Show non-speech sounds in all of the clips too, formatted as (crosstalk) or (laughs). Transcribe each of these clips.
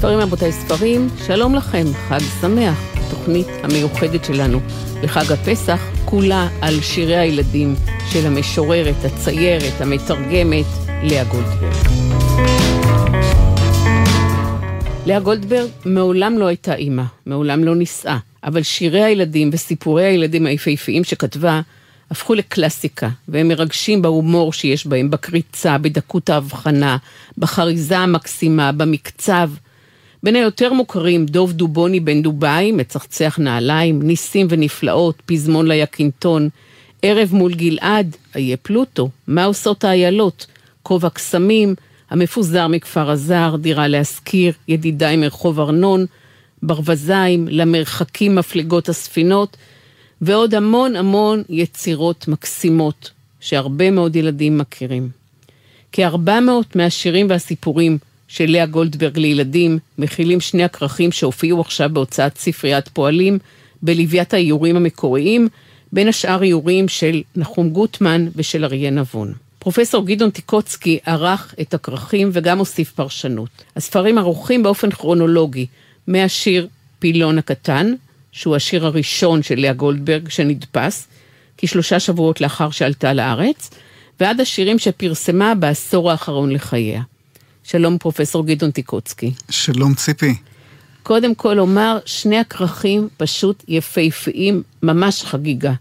ספרים רבותיי ספרים, שלום לכם, חג שמח, תוכנית המיוחדת שלנו לחג הפסח, כולה על שירי הילדים של המשוררת, הציירת, המתרגמת, לאה גולדברג. לאה גולדברג מעולם לא הייתה אימא, מעולם לא נישאה, אבל שירי הילדים וסיפורי הילדים היפהפיים שכתבה הפכו לקלאסיקה, והם מרגשים בהומור שיש בהם, בקריצה, בדקות ההבחנה, בחריזה המקסימה, במקצב. בין היותר מוכרים, דוב דובוני בן דובאי, מצחצח נעליים, ניסים ונפלאות, פזמון ליקינטון, ערב מול גלעד, איה פלוטו, מה עושות האיילות, כובע קסמים, המפוזר מכפר הזר, דירה להשכיר, ידידיי מרחוב ארנון, ברווזיים, למרחקים מפלגות הספינות, ועוד המון המון יצירות מקסימות שהרבה מאוד ילדים מכירים. כארבע מאות מהשירים והסיפורים של לאה גולדברג לילדים מכילים שני הכרכים שהופיעו עכשיו בהוצאת ספריית פועלים בלוויית האיורים המקוריים, בין השאר איורים של נחום גוטמן ושל אריה נבון. פרופסור גדעון טיקוצקי ערך את הכרכים וגם הוסיף פרשנות. הספרים ערוכים באופן כרונולוגי מהשיר פילון הקטן, שהוא השיר הראשון של לאה גולדברג שנדפס, כשלושה שבועות לאחר שעלתה לארץ, ועד השירים שפרסמה בעשור האחרון לחייה. שלום פרופסור גדעון טיקוצקי. שלום ציפי. קודם כל אומר, שני הכרכים פשוט יפהפיים, ממש חגיגה.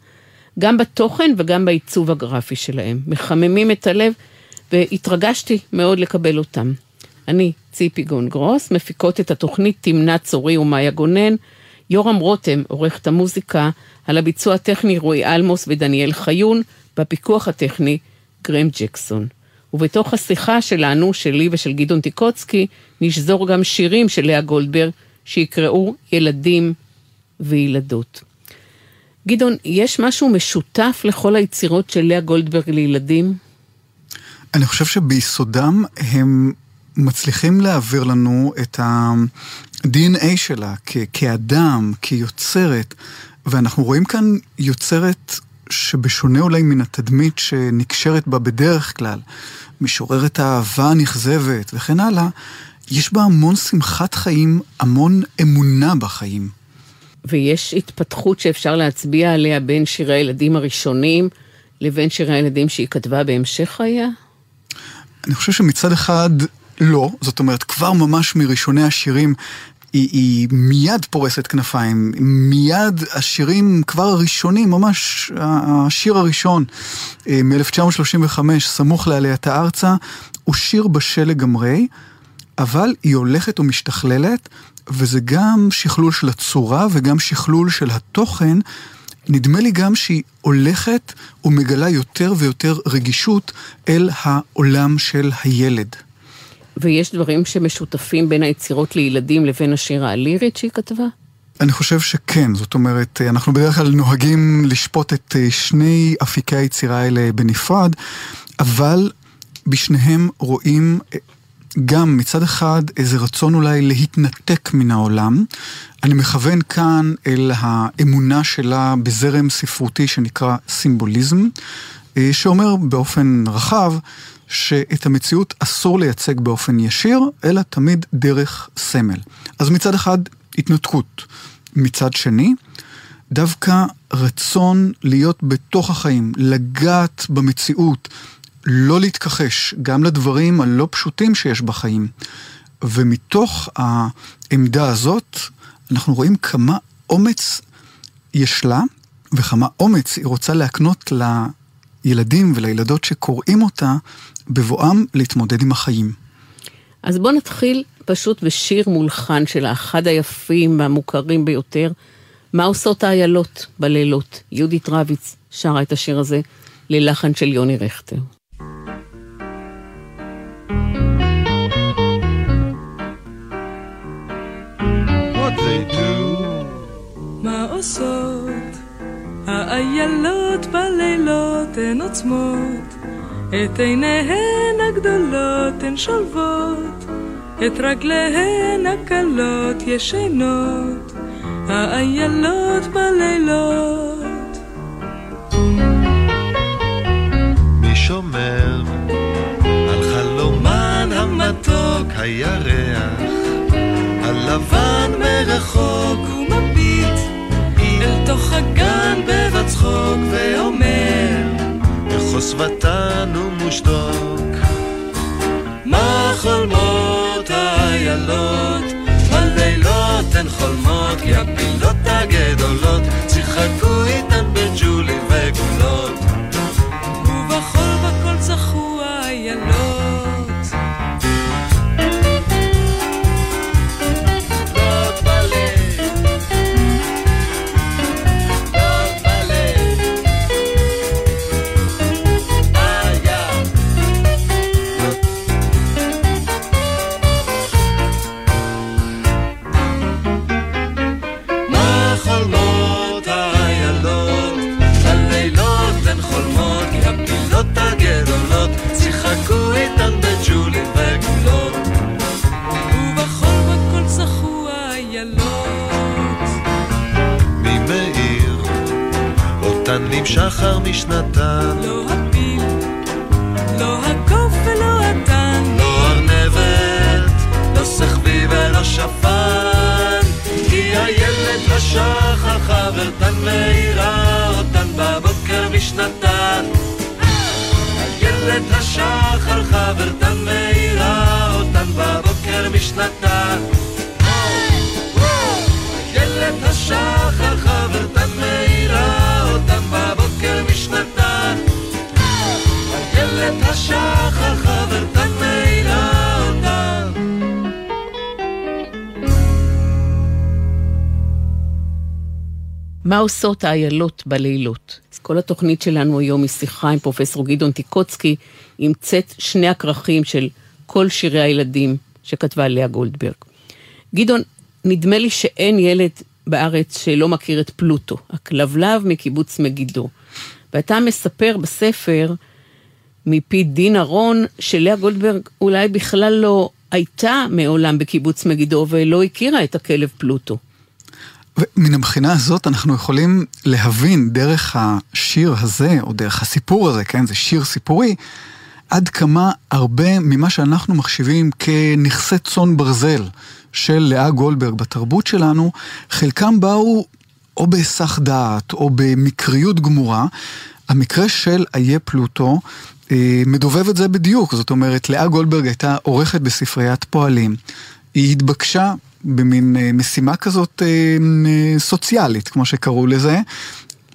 גם בתוכן וגם בעיצוב הגרפי שלהם. מחממים את הלב, והתרגשתי מאוד לקבל אותם. אני, ציפי גון גרוס, מפיקות את התוכנית תמנה צורי ומאיה גונן, יורם רותם, עורך את המוזיקה, על הביצוע הטכני רועי אלמוס ודניאל חיון, בפיקוח הטכני גרם ג'קסון. ובתוך השיחה שלנו, שלי ושל גדעון טיקוצקי, נשזור גם שירים של לאה גולדברג, שיקראו ילדים וילדות. גדעון, יש משהו משותף לכל היצירות של לאה גולדברג לילדים? אני חושב שביסודם הם מצליחים להעביר לנו את ה-DNA שלה כ- כאדם, כיוצרת, ואנחנו רואים כאן יוצרת שבשונה אולי מן התדמית שנקשרת בה בדרך כלל, משוררת האהבה הנכזבת וכן הלאה, יש בה המון שמחת חיים, המון אמונה בחיים. ויש התפתחות שאפשר להצביע עליה בין שירי הילדים הראשונים לבין שירי הילדים שהיא כתבה בהמשך חייה? אני חושב שמצד אחד לא, זאת אומרת, כבר ממש מראשוני השירים היא, היא מיד פורסת כנפיים, מיד השירים כבר הראשונים, ממש השיר הראשון אה, מ-1935, סמוך לעלייתה ארצה, הוא שיר בשל לגמרי, אבל היא הולכת ומשתכללת, וזה גם שכלול של הצורה וגם שכלול של התוכן. נדמה לי גם שהיא הולכת ומגלה יותר ויותר רגישות אל העולם של הילד. ויש דברים שמשותפים בין היצירות לילדים לבין השירה הלירית שהיא כתבה? אני חושב שכן, זאת אומרת, אנחנו בדרך כלל נוהגים לשפוט את אה, שני אפיקי היצירה האלה בנפרד, אבל בשניהם רואים אה, גם מצד אחד איזה רצון אולי להתנתק מן העולם. אני מכוון כאן אל האמונה שלה בזרם ספרותי שנקרא סימבוליזם, אה, שאומר באופן רחב שאת המציאות אסור לייצג באופן ישיר, אלא תמיד דרך סמל. אז מצד אחד, התנתקות. מצד שני, דווקא רצון להיות בתוך החיים, לגעת במציאות, לא להתכחש גם לדברים הלא פשוטים שיש בחיים. ומתוך העמדה הזאת, אנחנו רואים כמה אומץ יש לה, וכמה אומץ היא רוצה להקנות לילדים ולילדות שקוראים אותה בבואם להתמודד עם החיים. אז בואו נתחיל פשוט בשיר מולחן של האחד היפים והמוכרים ביותר, מה עושות האיילות בלילות. יהודית רביץ שרה את השיר הזה ללחן של יוני רכטר. מה עושות האיילות בלילות הן עוצמות את עיניהן הגדולות הן שולבות, את רגליהן הקלות ישנות, האיילות בלילות. מי שומר על חלומן המתוק הירח, לבן מרחוק ומביט אל תוך הגן בבצחוק ואומר בחוסבתן ומושדוק מה חולמות האיילות בלילות הן חולמות? הפילות הגדולות שיחקו איתן בג'ולי נמשחר משנתן לא הפיל, לא הקוף ולא התן, לא ארנבת לא שכבי ולא שפן, כי הילד השחר חברתן מאירה אותן בבוקר משנתן. הילד השחר חברתן מאירה אותן בבוקר משנתן. הילד השחר חברתן הילד השחר חברתן מאירה אותן. מה עושות האיילות בלילות? אז כל התוכנית שלנו היום היא שיחה עם פרופסור גדעון טיקוצקי, עם צאת שני הכרכים של כל שירי הילדים שכתבה לאה גולדברג. גדעון, נדמה לי שאין ילד בארץ שלא מכיר את פלוטו, הכלבלב מקיבוץ מגידו. ואתה מספר בספר, מפי דינה רון, שלאה גולדברג אולי בכלל לא הייתה מעולם בקיבוץ מגידו ולא הכירה את הכלב פלוטו. ומן הבחינה הזאת אנחנו יכולים להבין דרך השיר הזה, או דרך הסיפור הזה, כן, זה שיר סיפורי, עד כמה הרבה ממה שאנחנו מחשיבים כנכסי צאן ברזל של לאה גולדברג בתרבות שלנו, חלקם באו או בהיסח דעת או במקריות גמורה. המקרה של איי פלוטו מדובב את זה בדיוק, זאת אומרת, לאה גולדברג הייתה עורכת בספריית פועלים. היא התבקשה במין אה, משימה כזאת אה, אה, סוציאלית, כמו שקראו לזה,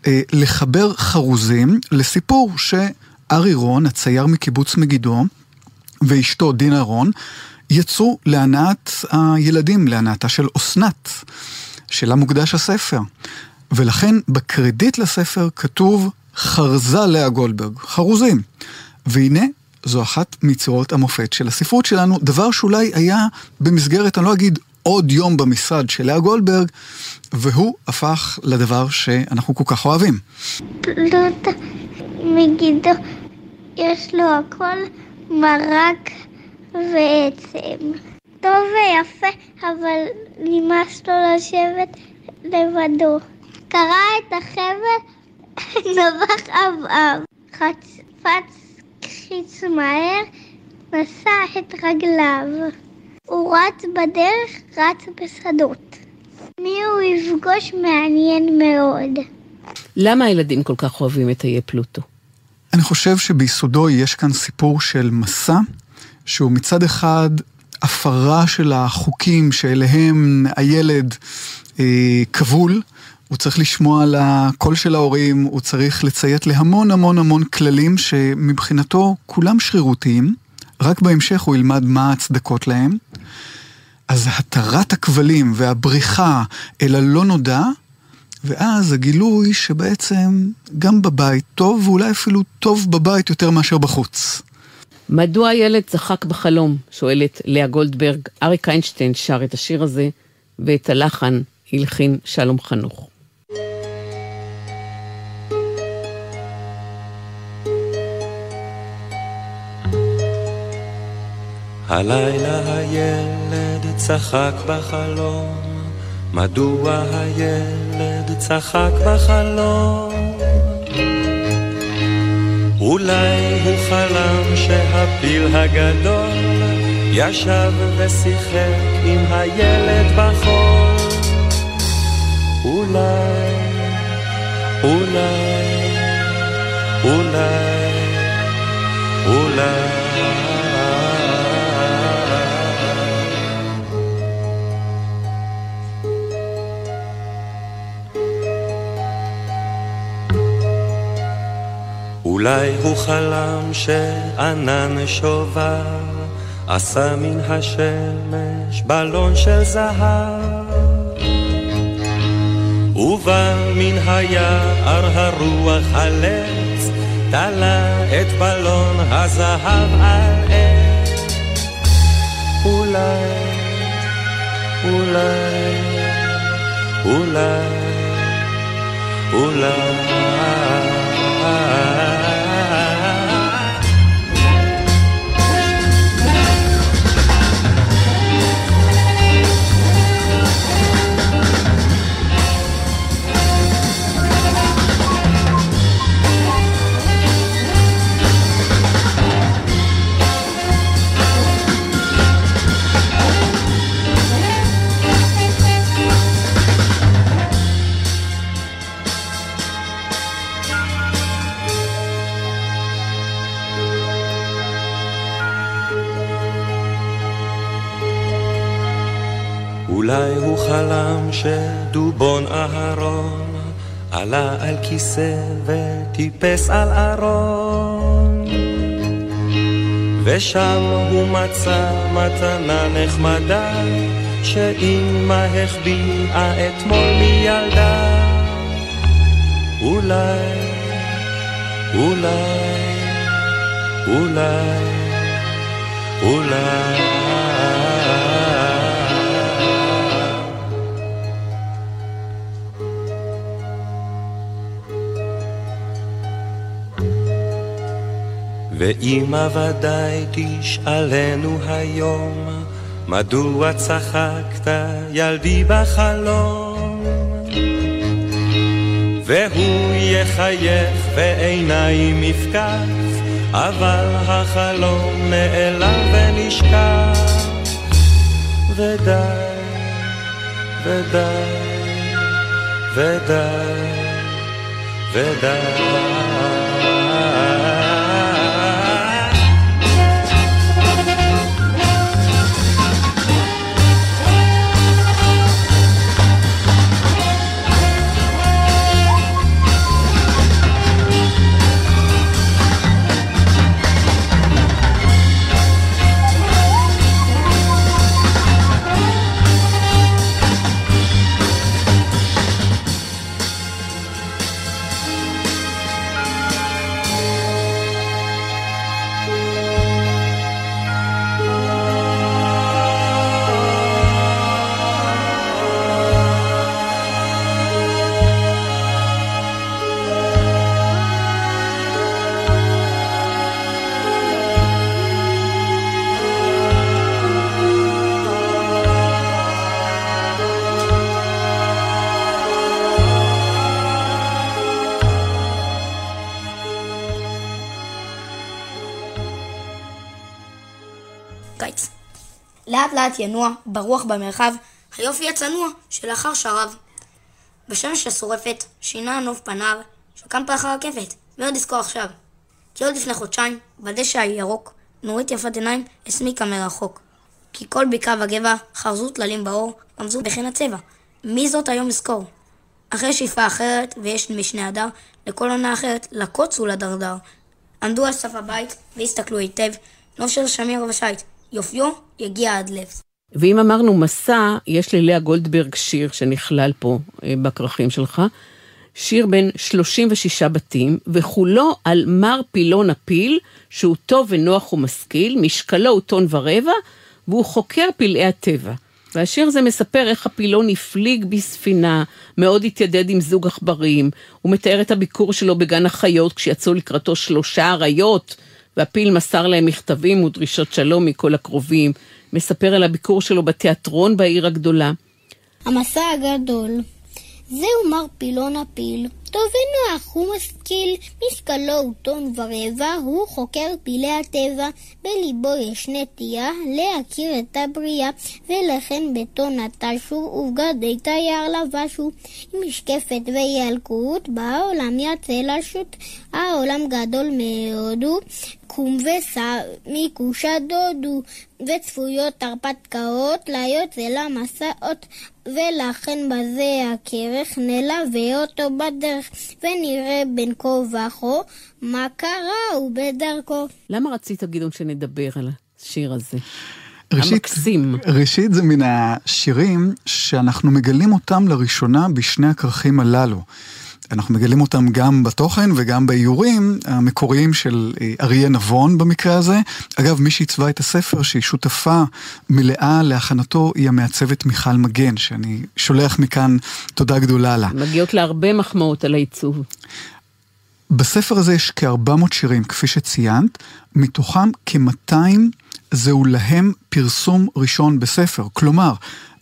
אה, לחבר חרוזים לסיפור שארי רון, הצייר מקיבוץ מגידו, ואשתו דינה רון, יצאו להנאת הילדים, להנאתה של אסנת, שלה מוקדש הספר. ולכן בקרדיט לספר כתוב חרזה לאה גולדברג, חרוזים. והנה, זו אחת מיצירות המופת של הספרות שלנו, דבר שאולי היה במסגרת, אני לא אגיד עוד יום במשרד של לאה גולדברג, והוא הפך לדבר שאנחנו כל כך אוהבים. פלוטו מגידו, יש לו הכל מרק ועצם. טוב ויפה, אבל נמאס לו לשבת לבדו. קרע את החבל, (laughs) נבח עבעב. חצפץ קחיץ מהר, נשא את רגליו. הוא רץ בדרך, רץ בשדות. מי הוא יפגוש מעניין מאוד. למה הילדים כל כך אוהבים את איי פלוטו? אני חושב שביסודו יש כאן סיפור של מסע, שהוא מצד אחד הפרה של החוקים שאליהם הילד אה, כבול, הוא צריך לשמוע על הקול של ההורים, הוא צריך לציית להמון המון המון כללים שמבחינתו כולם שרירותיים, רק בהמשך הוא ילמד מה ההצדקות להם. אז התרת הכבלים והבריחה אל הלא נודע, ואז הגילוי שבעצם גם בבית טוב, ואולי אפילו טוב בבית יותר מאשר בחוץ. מדוע הילד צחק בחלום? שואלת לאה גולדברג. אריק איינשטיין שר את השיר הזה, ואת הלחן הלחין שלום חנוך. הלילה הילד צחק בחלום, מדוע הילד צחק בחלום? אולי הוא חלם שהפיל הגדול ישב ושיחק עם הילד בחלום. אולי, אולי, אולי, אולי. אולי הוא חלם שענן שובר עשה מן השמש בלון של זהב ובא מן היער הרוח הלץ תלה את בלון הזהב על עץ. אולי, אולי, אולי, אולי אולי הוא חלם שדובון אהרון עלה על כיסא וטיפס על ארון. ושם הוא מצא מתנה נחמדה שאמא החביאה אתמול מילדה. אולי, אולי, אולי, אולי ואמא ודאי תשאלנו היום, מדוע צחקת ילדי בחלום? והוא יחייך ועיניים יפקח, אבל החלום נעלם ונשכח. ודי, ודי, ודי, ודי. לאט ינוע, ברוח במרחב, היופי הצנוע שלאחר שרב. בשמש השורפת שינה הנוף פניו, שקם פרח הרקפת, ועוד לזכור עכשיו. כי עוד לפני חודשיים, בדשא הירוק, נורית יפת עיניים הסמיקה מרחוק. כי כל בקעה וגבע חרזו טללים באור, רמזו בחן הצבע. מי זאת היום לזכור? אחרי שאיפה אחרת, ויש משנה הדר, לכל עונה אחרת, לקוץ ולדרדר. עמדו על סף הבית, והסתכלו היטב, נוף של שמיר ושייט, יופיו יגיע עד לב. ואם אמרנו מסע, יש ללאה גולדברג שיר שנכלל פה אה, בכרכים שלך. שיר בין 36 בתים, וכולו על מר פילון הפיל, שהוא טוב ונוח ומשכיל, משקלו הוא טון ורבע, והוא חוקר פלאי הטבע. והשיר הזה מספר איך הפילון הפליג בספינה, מאוד התיידד עם זוג עכברים, הוא מתאר את הביקור שלו בגן החיות כשיצאו לקראתו שלושה אריות, והפיל מסר להם מכתבים ודרישות שלום מכל הקרובים, מספר על הביקור שלו בתיאטרון בעיר הגדולה. המסע הגדול. זהו מר פילון הפיל, טוב ונוח, הוא משכיל, משקלו הוא טון ורבע, הוא חוקר פילי הטבע, בליבו יש נטייה להכיר את הבריאה, ולכן ביתו נטשו, ובגדי תייר לבשו, עם משקפת וילקוט, בעולם יצא לשוט, העולם גדול מאוד הוא, קום וסע מכוש הדודו, וצפויות הרפתקאות ליוצא למסעות, ולכן בזה הכרך נלווה אותו בדרך, ונראה בין כה וכה מה קרה הוא בדרכו. למה רצית, גדעון, שנדבר על השיר הזה? ראשית, המקסים. ראשית זה מן השירים שאנחנו מגלים אותם לראשונה בשני הכרכים הללו. אנחנו מגלים אותם גם בתוכן וגם באיורים המקוריים של אה, אריה נבון במקרה הזה. אגב, מי שעיצבה את הספר, שהיא שותפה מלאה להכנתו, היא המעצבת מיכל מגן, שאני שולח מכאן תודה גדולה לה. מגיעות לה הרבה מחמאות על העיצוב. בספר הזה יש כ-400 שירים, כפי שציינת, מתוכם כ-200 זהו להם פרסום ראשון בספר. כלומר,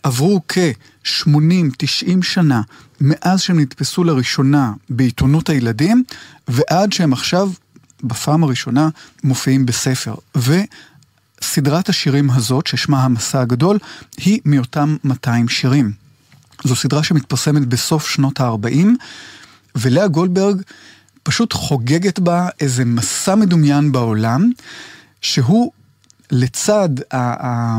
עברו כ-80-90 שנה מאז שהם נתפסו לראשונה בעיתונות הילדים, ועד שהם עכשיו, בפעם הראשונה, מופיעים בספר. וסדרת השירים הזאת, ששמה המסע הגדול, היא מאותם 200 שירים. זו סדרה שמתפרסמת בסוף שנות ה-40, ולאה גולדברג פשוט חוגגת בה איזה מסע מדומיין בעולם, שהוא לצד ה...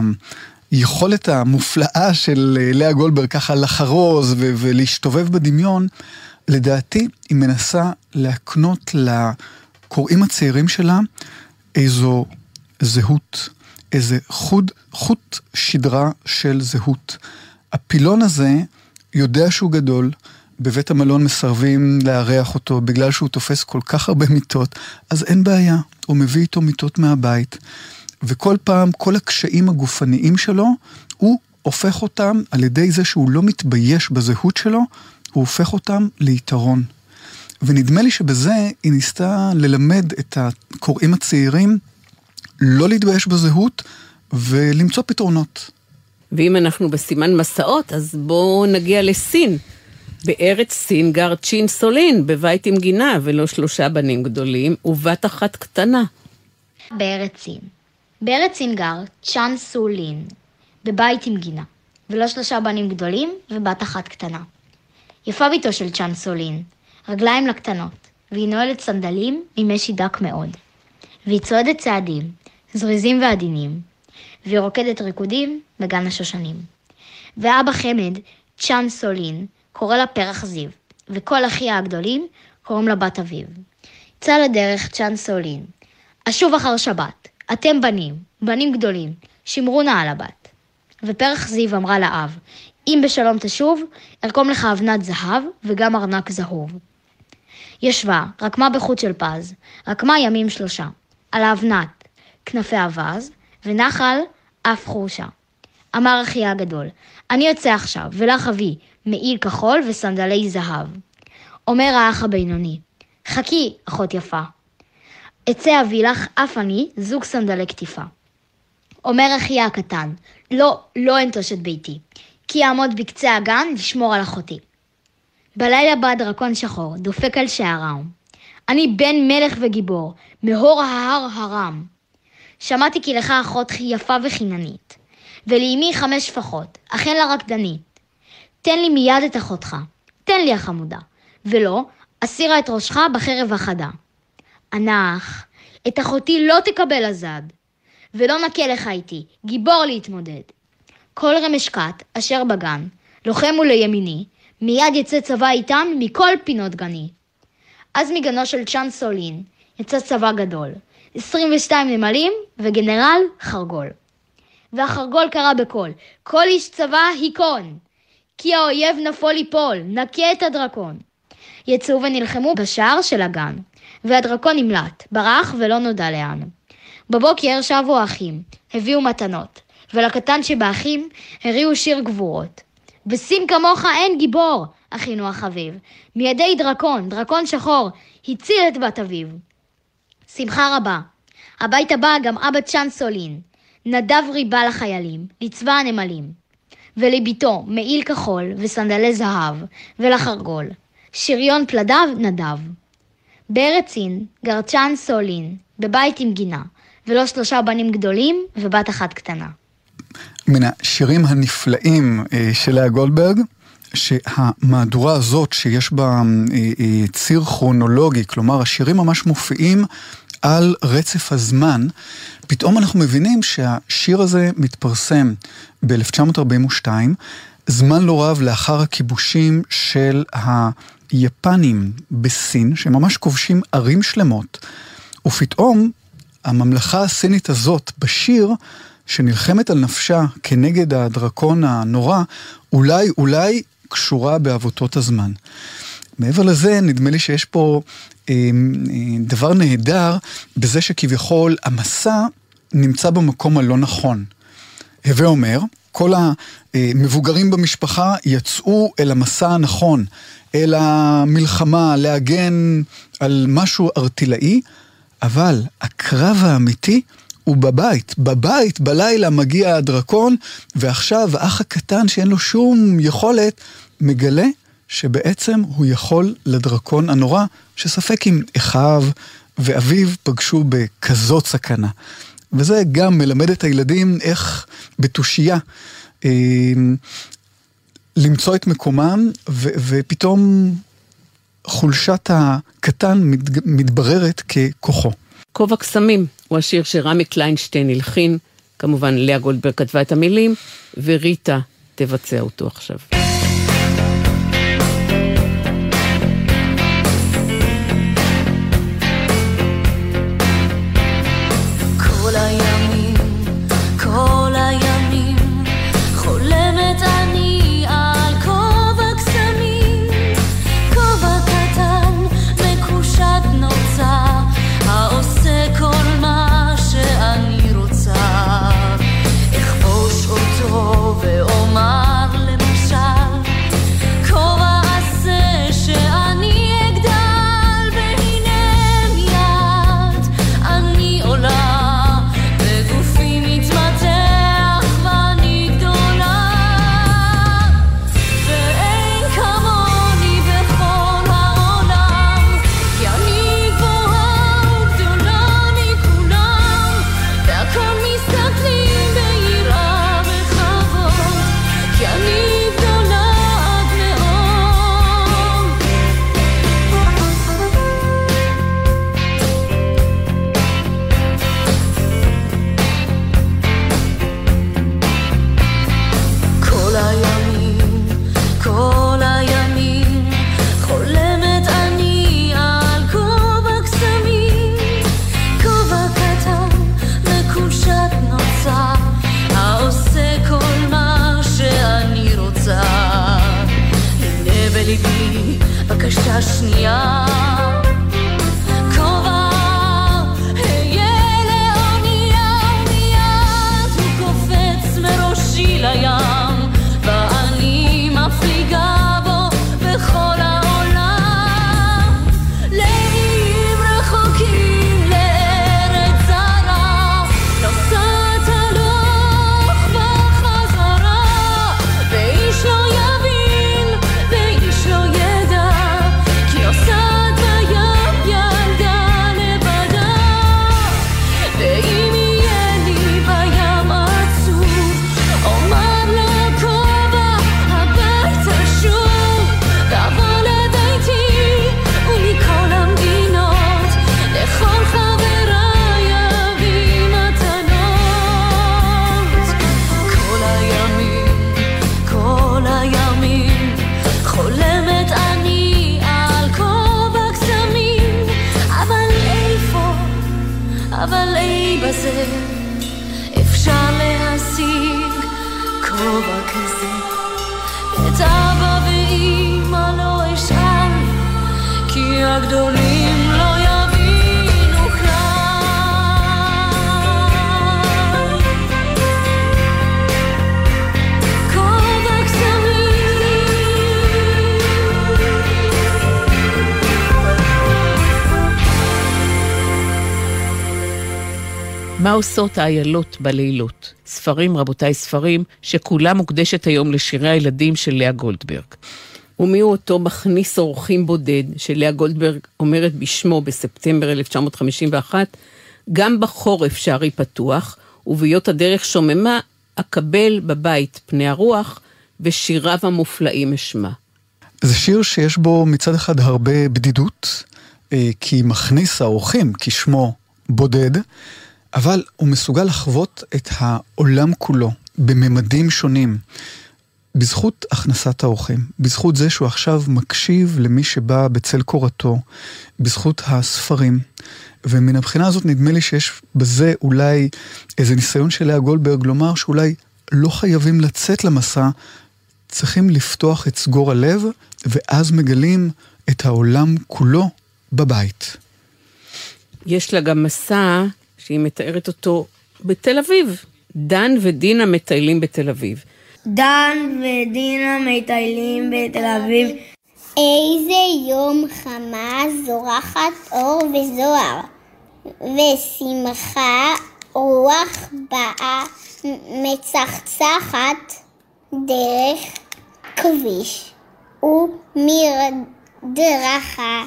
היכולת המופלאה של אה, לאה גולדברג ככה לחרוז ו- ולהשתובב בדמיון, לדעתי היא מנסה להקנות לקוראים הצעירים שלה איזו זהות, איזה חוד, חוט שדרה של זהות. הפילון הזה יודע שהוא גדול, בבית המלון מסרבים לארח אותו בגלל שהוא תופס כל כך הרבה מיטות, אז אין בעיה, הוא מביא איתו מיטות מהבית. וכל פעם, כל הקשיים הגופניים שלו, הוא הופך אותם, על ידי זה שהוא לא מתבייש בזהות שלו, הוא הופך אותם ליתרון. ונדמה לי שבזה היא ניסתה ללמד את הקוראים הצעירים לא להתבייש בזהות ולמצוא פתרונות. ואם אנחנו בסימן מסעות, אז בואו נגיע לסין. בארץ סין גר צ'ין סולין, בבית עם גינה, ולא שלושה בנים גדולים, ובת אחת קטנה. בארץ סין. בארץ סין גר צ'אן סולין, בבית עם גינה, ולא שלושה בנים גדולים ובת אחת קטנה. יפה ביתו של צ'אן סולין, רגליים לקטנות, והיא נועלת סנדלים ממשי דק מאוד. והיא צועדת צעדים, זריזים ועדינים, והיא רוקדת ריקודים בגן השושנים. ואבא חמד, צ'אן סולין, קורא לה פרח זיו, וכל אחיה הגדולים קוראים לה בת אביב. יצא לדרך צ'אן סולין, אשוב אחר שבת, אתם בנים, בנים גדולים, שמרו נא על הבת. ופרח זיו אמרה לאב, אם בשלום תשוב, ארקום לך אבנת זהב וגם ארנק זהוב. ישבה, רקמה בחוט של פז, רקמה ימים שלושה, על האבנת, כנפי אווז, ונחל אף חורשה. אמר אחיה הגדול, אני יוצא עכשיו, ולך אביא מעיל כחול וסנדלי זהב. אומר האח הבינוני, חכי, אחות יפה, אצא אביא לך אף אני זוג סנדלי קטיפה. אומר אחיה הקטן, לא, לא אנטוש את ביתי, כי אעמוד בקצה הגן לשמור על אחותי. בלילה בא דרקון שחור, דופק על שערם. אני בן מלך וגיבור, מהור ההר הרם. שמעתי כי לך אחות יפה וחיננית, ולאמי חמש שפחות, אכן לה רקדנית. תן לי מיד את אחותך, תן לי החמודה, ולא, אסירה את ראשך בחרב החדה. הנח, את אחותי לא תקבל הזד, ולא נקה לך איתי, גיבור להתמודד. כל רמשקת אשר בגן, לוחם הוא לימיני, מיד יצא צבא איתן מכל פינות גני. אז מגנו של צ'אן סולין יצא צבא גדול, 22 נמלים וגנרל חרגול. והחרגול קרא בקול, כל איש צבא היכון, כי האויב נפול ליפול, נקה את הדרקון. יצאו ונלחמו בשער של הגן. והדרקון נמלט, ברח ולא נודע לאן. בבוקר שבו האחים, הביאו מתנות, ולקטן שבאחים הריעו שיר גבורות. בסין כמוך אין גיבור, אחינו החביב, מידי דרקון, דרקון שחור, הציל את בת אביו. שמחה רבה. הביתה בא גם אבא צ'אן סולין, נדב ריבה לחיילים, לצבא הנמלים. ולביתו מעיל כחול וסנדלי זהב, ולחרגול, שריון פלדיו נדב. בארץ סין גר צ'אן סולין, בבית עם גינה, ולא שלושה בנים גדולים ובת אחת קטנה. מן השירים הנפלאים אה, של לאה גולדברג, שהמהדורה הזאת שיש בה אה, אה, ציר כרונולוגי, כלומר השירים ממש מופיעים על רצף הזמן, פתאום אנחנו מבינים שהשיר הזה מתפרסם ב-1942, זמן לא רב לאחר הכיבושים של היפנים בסין, שממש כובשים ערים שלמות, ופתאום הממלכה הסינית הזאת בשיר, שנלחמת על נפשה כנגד הדרקון הנורא, אולי, אולי קשורה בעבותות הזמן. מעבר לזה, נדמה לי שיש פה אה, אה, דבר נהדר בזה שכביכול המסע נמצא במקום הלא נכון. הווה אומר, כל המבוגרים במשפחה יצאו אל המסע הנכון, אל המלחמה, להגן על משהו ארטילאי, אבל הקרב האמיתי הוא בבית. בבית, בלילה, מגיע הדרקון, ועכשיו האח הקטן שאין לו שום יכולת, מגלה שבעצם הוא יכול לדרקון הנורא, שספק אם אחיו ואביו פגשו בכזאת סכנה. וזה גם מלמד את הילדים איך בתושייה אה, למצוא את מקומם, ו- ופתאום חולשת הקטן מת- מתבררת ככוחו. כובע קסמים הוא השיר שרמי קליינשטיין הלחין, כמובן לאה גולדברג כתבה את המילים, וריטה תבצע אותו עכשיו. עושות האיילות בלילות? ספרים, רבותיי, ספרים, שכולה מוקדשת היום לשירי הילדים של לאה גולדברג. ומיהו אותו מכניס אורחים בודד, שלאה גולדברג אומרת בשמו בספטמבר 1951, גם בחורף שערי פתוח, ובהיות הדרך שוממה, אקבל בבית פני הרוח, ושיריו המופלאים אשמע. זה שיר שיש בו מצד אחד הרבה בדידות, אה, כי מכניס האורחים, כשמו בודד, אבל הוא מסוגל לחוות את העולם כולו בממדים שונים. בזכות הכנסת האורחים, בזכות זה שהוא עכשיו מקשיב למי שבא בצל קורתו, בזכות הספרים. ומן הבחינה הזאת נדמה לי שיש בזה אולי איזה ניסיון של לאה גולדברג לומר שאולי לא חייבים לצאת למסע, צריכים לפתוח את סגור הלב, ואז מגלים את העולם כולו בבית. יש לה גם מסע שהיא מתארת אותו בתל אביב. דן ודינה מטיילים בתל אביב. דן ודינה מטיילים בתל אביב. איזה יום חמה זורחת אור וזוהר, ושמחה רוח באה מצחצחת דרך כביש ומרדרכה.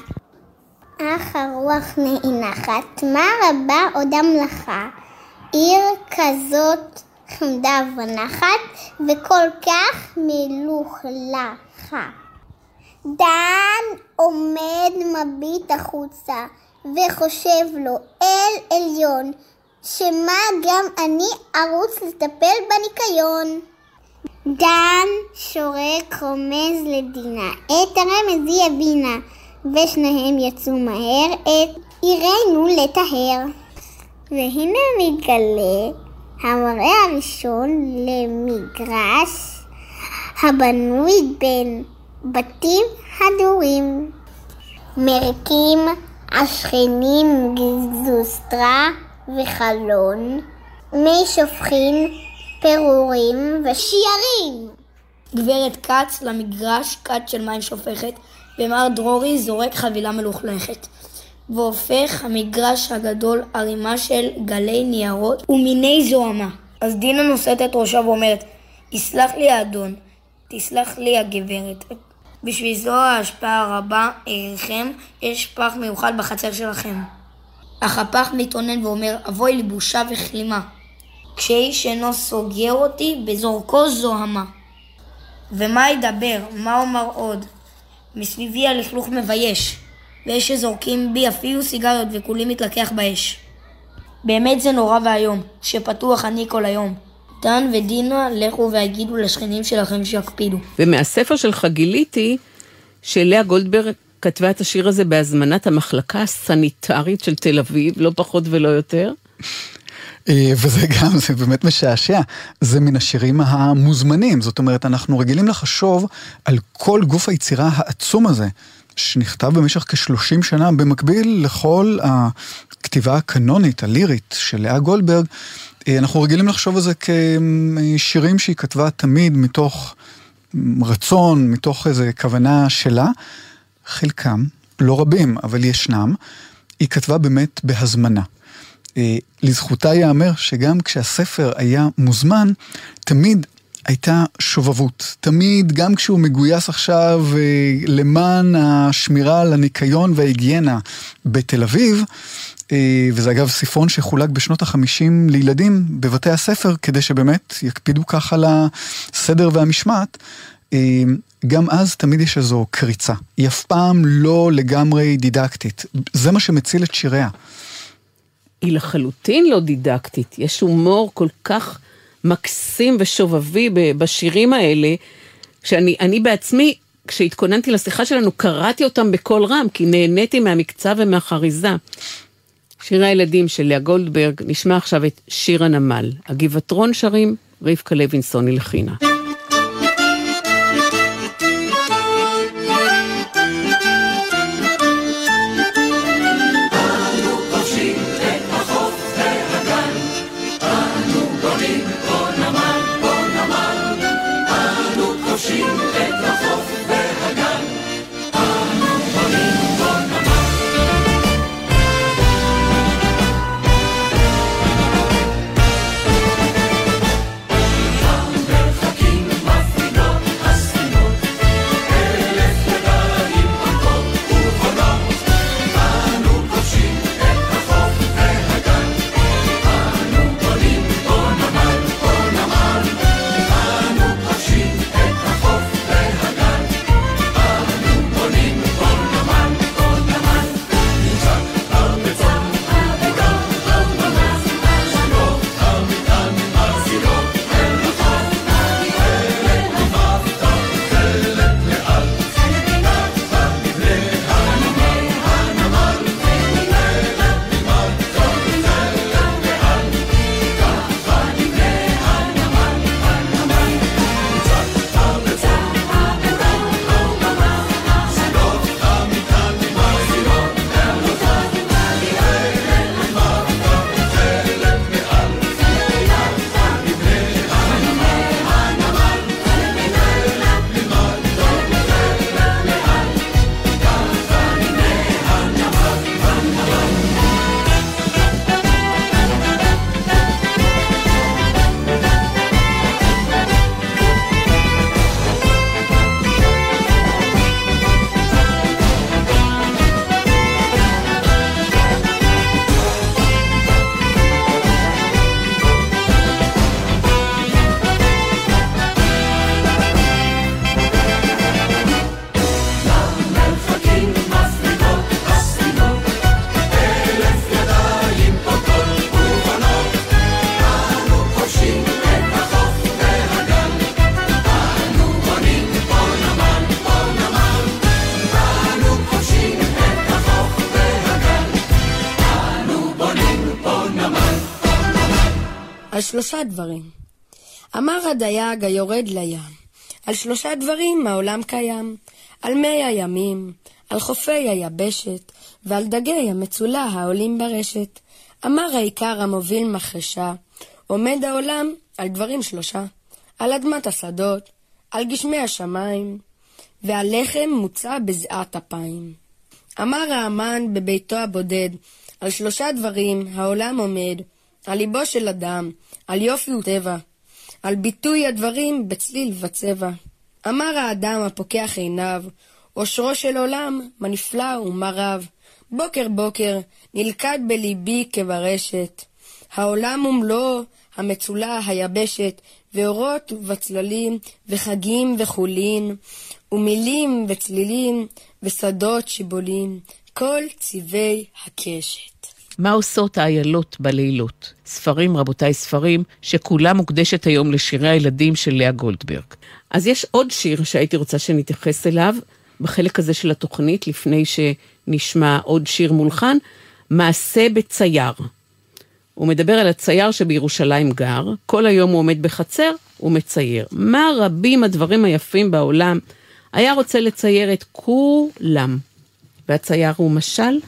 אך הרוח נאנחת, מה רבה עוד המלאכה? עיר כזאת חמדה ונחת, וכל כך מלוכלכה. דן עומד מביט החוצה, וחושב לו אל עליון, שמה גם אני ארוץ לטפל בניקיון. דן שורק רומז לדינה, את הרמז היא הבינה, ושניהם יצאו מהר את עירנו לטהר. והנה מתגלה המראה הראשון למגרש הבנוי בין בתים הדורים. מרקים השכנים גזוסטרה וחלון, מי שופכין, פירורים ושיערים. גברת כץ למגרש כת של מים שופכת, ומר דרורי זורק חבילה מלוכלכת. והופך המגרש הגדול ערימה של גלי ניירות ומיני זוהמה. אז דינה נושאת את ראשה ואומרת, יסלח לי האדון, תסלח לי הגברת. בשביל זו ההשפעה הרבה עליכם, יש פח מיוחד בחצר שלכם. אך הפח מתאונן ואומר, אבוי לי בושה וכלימה. כשאיש אינו סוגר אותי, בזורקו זוהמה. ומה ידבר? מה אומר עוד? מסביבי הלכלוך מבייש. ויש שזורקים בי אפילו סיגריות וכולי מתלקח באש. באמת זה נורא ואיום, שפתוח אני כל היום. דן ודינה, לכו והגידו לשכנים שלכם שיקפידו. ומהספר שלך גיליתי שלאה גולדברג כתבה את השיר הזה בהזמנת המחלקה הסניטרית של תל אביב, לא פחות ולא יותר. אה, וזה (laughs) גם, זה באמת משעשע. זה מן השירים המוזמנים. זאת אומרת, אנחנו רגילים לחשוב על כל גוף היצירה העצום הזה. שנכתב במשך כ-30 שנה במקביל לכל הכתיבה הקנונית, הלירית של לאה גולדברג, אה, אנחנו רגילים לחשוב על זה כשירים שהיא כתבה תמיד מתוך רצון, מתוך איזו כוונה שלה. חלקם, לא רבים, אבל ישנם, היא כתבה באמת בהזמנה. אה, לזכותה ייאמר שגם כשהספר היה מוזמן, תמיד הייתה שובבות. תמיד, גם כשהוא מגויס עכשיו אה, למען השמירה על הניקיון וההיגיינה בתל אביב, אה, וזה אגב ספרון שחולק בשנות החמישים לילדים בבתי הספר, כדי שבאמת יקפידו ככה על הסדר והמשמעת. גם אז תמיד יש איזו קריצה. היא אף פעם לא לגמרי דידקטית. זה מה שמציל את שיריה. היא לחלוטין לא דידקטית. יש הומור כל כך מקסים ושובבי בשירים האלה, שאני אני בעצמי, כשהתכוננתי לשיחה שלנו, קראתי אותם בקול רם, כי נהניתי מהמקצב ומהחריזה. שירי הילדים של לאה גולדברג, נשמע עכשיו את שיר הנמל. הגבעטרון שרים, רבקה לוינסון הלחינה. שלושה דברים. אמר הדייג היורד לים, על שלושה דברים העולם קיים, על מי הימים, על חופי היבשת, ועל דגי המצולה העולים ברשת. אמר העיקר המוביל מחרשה, עומד העולם על דברים שלושה, על אדמת השדות, על גשמי השמיים, ועל לחם מוצע בזיעת אפיים. אמר האמן בביתו הבודד, על שלושה דברים העולם עומד, על ליבו של אדם, על יופי וטבע, על ביטוי הדברים בצליל וצבע. אמר האדם הפוקח עיניו, אושרו של עולם, מה נפלא ומה רב. בוקר בוקר, נלכד בליבי כברשת. העולם ומלואו, המצולה, היבשת, ואורות וצללים, וחגים וחולין, ומילים וצלילים, ושדות שיבולים, כל צבעי הקשת. מה עושות האיילות בלילות? ספרים, רבותיי, ספרים, שכולה מוקדשת היום לשירי הילדים של לאה גולדברג. אז יש עוד שיר שהייתי רוצה שנתייחס אליו, בחלק הזה של התוכנית, לפני שנשמע עוד שיר מולחן, מעשה בצייר. הוא מדבר על הצייר שבירושלים גר, כל היום הוא עומד בחצר ומצייר. מה רבים הדברים היפים בעולם, היה רוצה לצייר את כולם. והצייר הוא משל?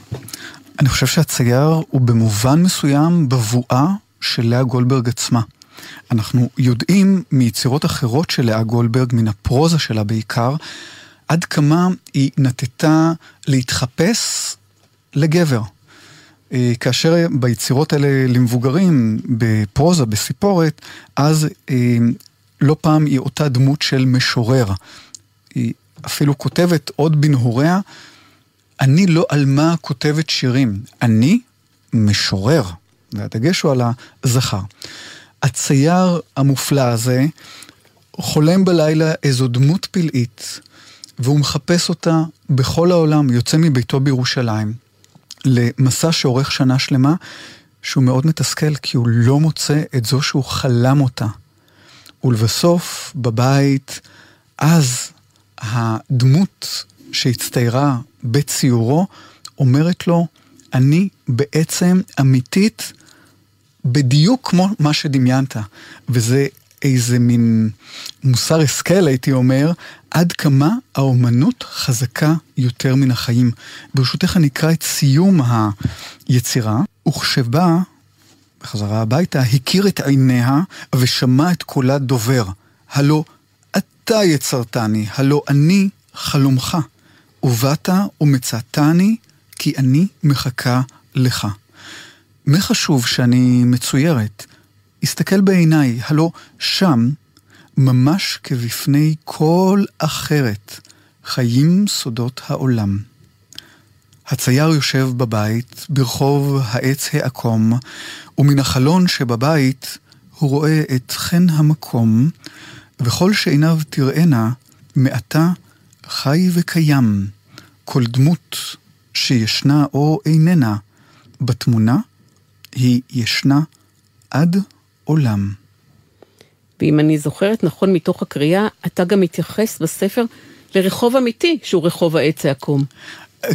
אני חושב שהצייר הוא במובן מסוים בבואה של לאה גולדברג עצמה. אנחנו יודעים מיצירות אחרות של לאה גולדברג, מן הפרוזה שלה בעיקר, עד כמה היא נטטה להתחפש לגבר. אה, כאשר ביצירות האלה למבוגרים, בפרוזה, בסיפורת, אז אה, לא פעם היא אותה דמות של משורר. היא אפילו כותבת עוד בנהוריה, אני לא עלמה כותבת שירים, אני משורר, והדגש הוא על הזכר. הצייר המופלא הזה חולם בלילה איזו דמות פלאית, והוא מחפש אותה בכל העולם, יוצא מביתו בירושלים, למסע שאורך שנה שלמה, שהוא מאוד מתסכל, כי הוא לא מוצא את זו שהוא חלם אותה. ולבסוף, בבית, אז הדמות שהצטיירה בציורו אומרת לו, אני בעצם אמיתית בדיוק כמו מה שדמיינת. וזה איזה מין מוסר השכל, הייתי אומר, עד כמה האומנות חזקה יותר מן החיים. ברשותך אני אקרא את סיום היצירה, וכשבא בחזרה הביתה, הכיר את עיניה ושמע את קולה דובר. הלא אתה יצרתני, הלא אני חלומך. ובאת ומצאתני, כי אני מחכה לך. מה חשוב שאני מצוירת? הסתכל בעיניי, הלא שם, ממש כבפני כל אחרת, חיים סודות העולם. הצייר יושב בבית, ברחוב העץ העקום, ומן החלון שבבית הוא רואה את חן המקום, וכל שעיניו תראינה, מעתה חי וקיים. כל דמות שישנה או איננה בתמונה, היא ישנה עד עולם. ואם אני זוכרת נכון מתוך הקריאה, אתה גם מתייחס בספר לרחוב אמיתי, שהוא רחוב העץ העקום.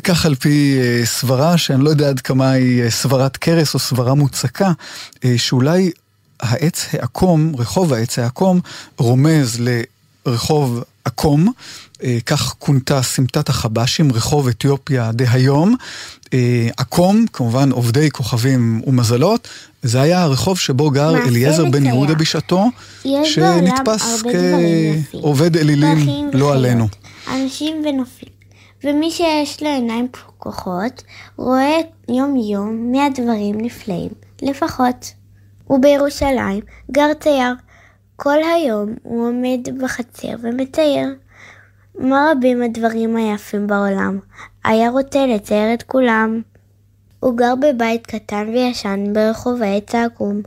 כך על פי uh, סברה, שאני לא יודע עד כמה היא uh, סברת קרס או סברה מוצקה, uh, שאולי העץ העקום, רחוב העץ העקום, רומז לרחוב עקום, אה, כך כונתה סמטת החבשים, רחוב אתיופיה דהיום. אה, עקום, כמובן עובדי כוכבים ומזלות, זה היה הרחוב שבו גר אליעזר בן יהודה בשעתו, שנתפס כעובד אלילים, לא עלינו. אנשים ונופים. ומי שיש לו עיניים פקוחות, רואה יום יום מאה דברים נפלאים, לפחות. ובירושלים גר צייר. כל היום הוא עומד בחצר ומצייר. מה רבים הדברים היפים בעולם, היה רוצה לצייר את כולם. הוא גר בבית קטן וישן ברחוב העץ העקום,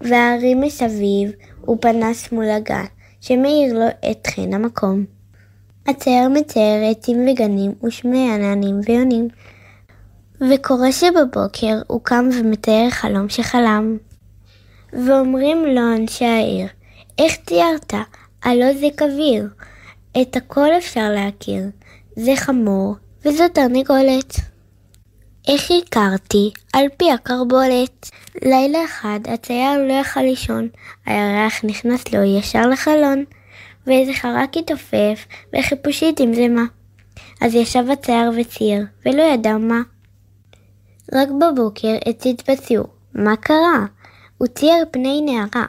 והערים מסביב הוא פנס מול הגן, שמאיר לו את חן המקום. הצייר מצייר עצים וגנים ושמי עננים ויונים, וקורה שבבוקר הוא קם ומתאר חלום שחלם. ואומרים לו אנשי העיר, איך ציירת? הלא זה קביר. את הכל אפשר להכיר. זה חמור, וזו תרנגולת. איך הכרתי? על פי הקרבולת. לילה אחד הצייר לא יכל לישון, הירח נכנס לו ישר לחלון, ואיזה חרק התעופף, וחיפושית עם זה מה. אז ישב הצייר וצייר, ולא ידע מה. רק בבוקר הציץ בציור, מה קרה? הוא צייר פני נערה.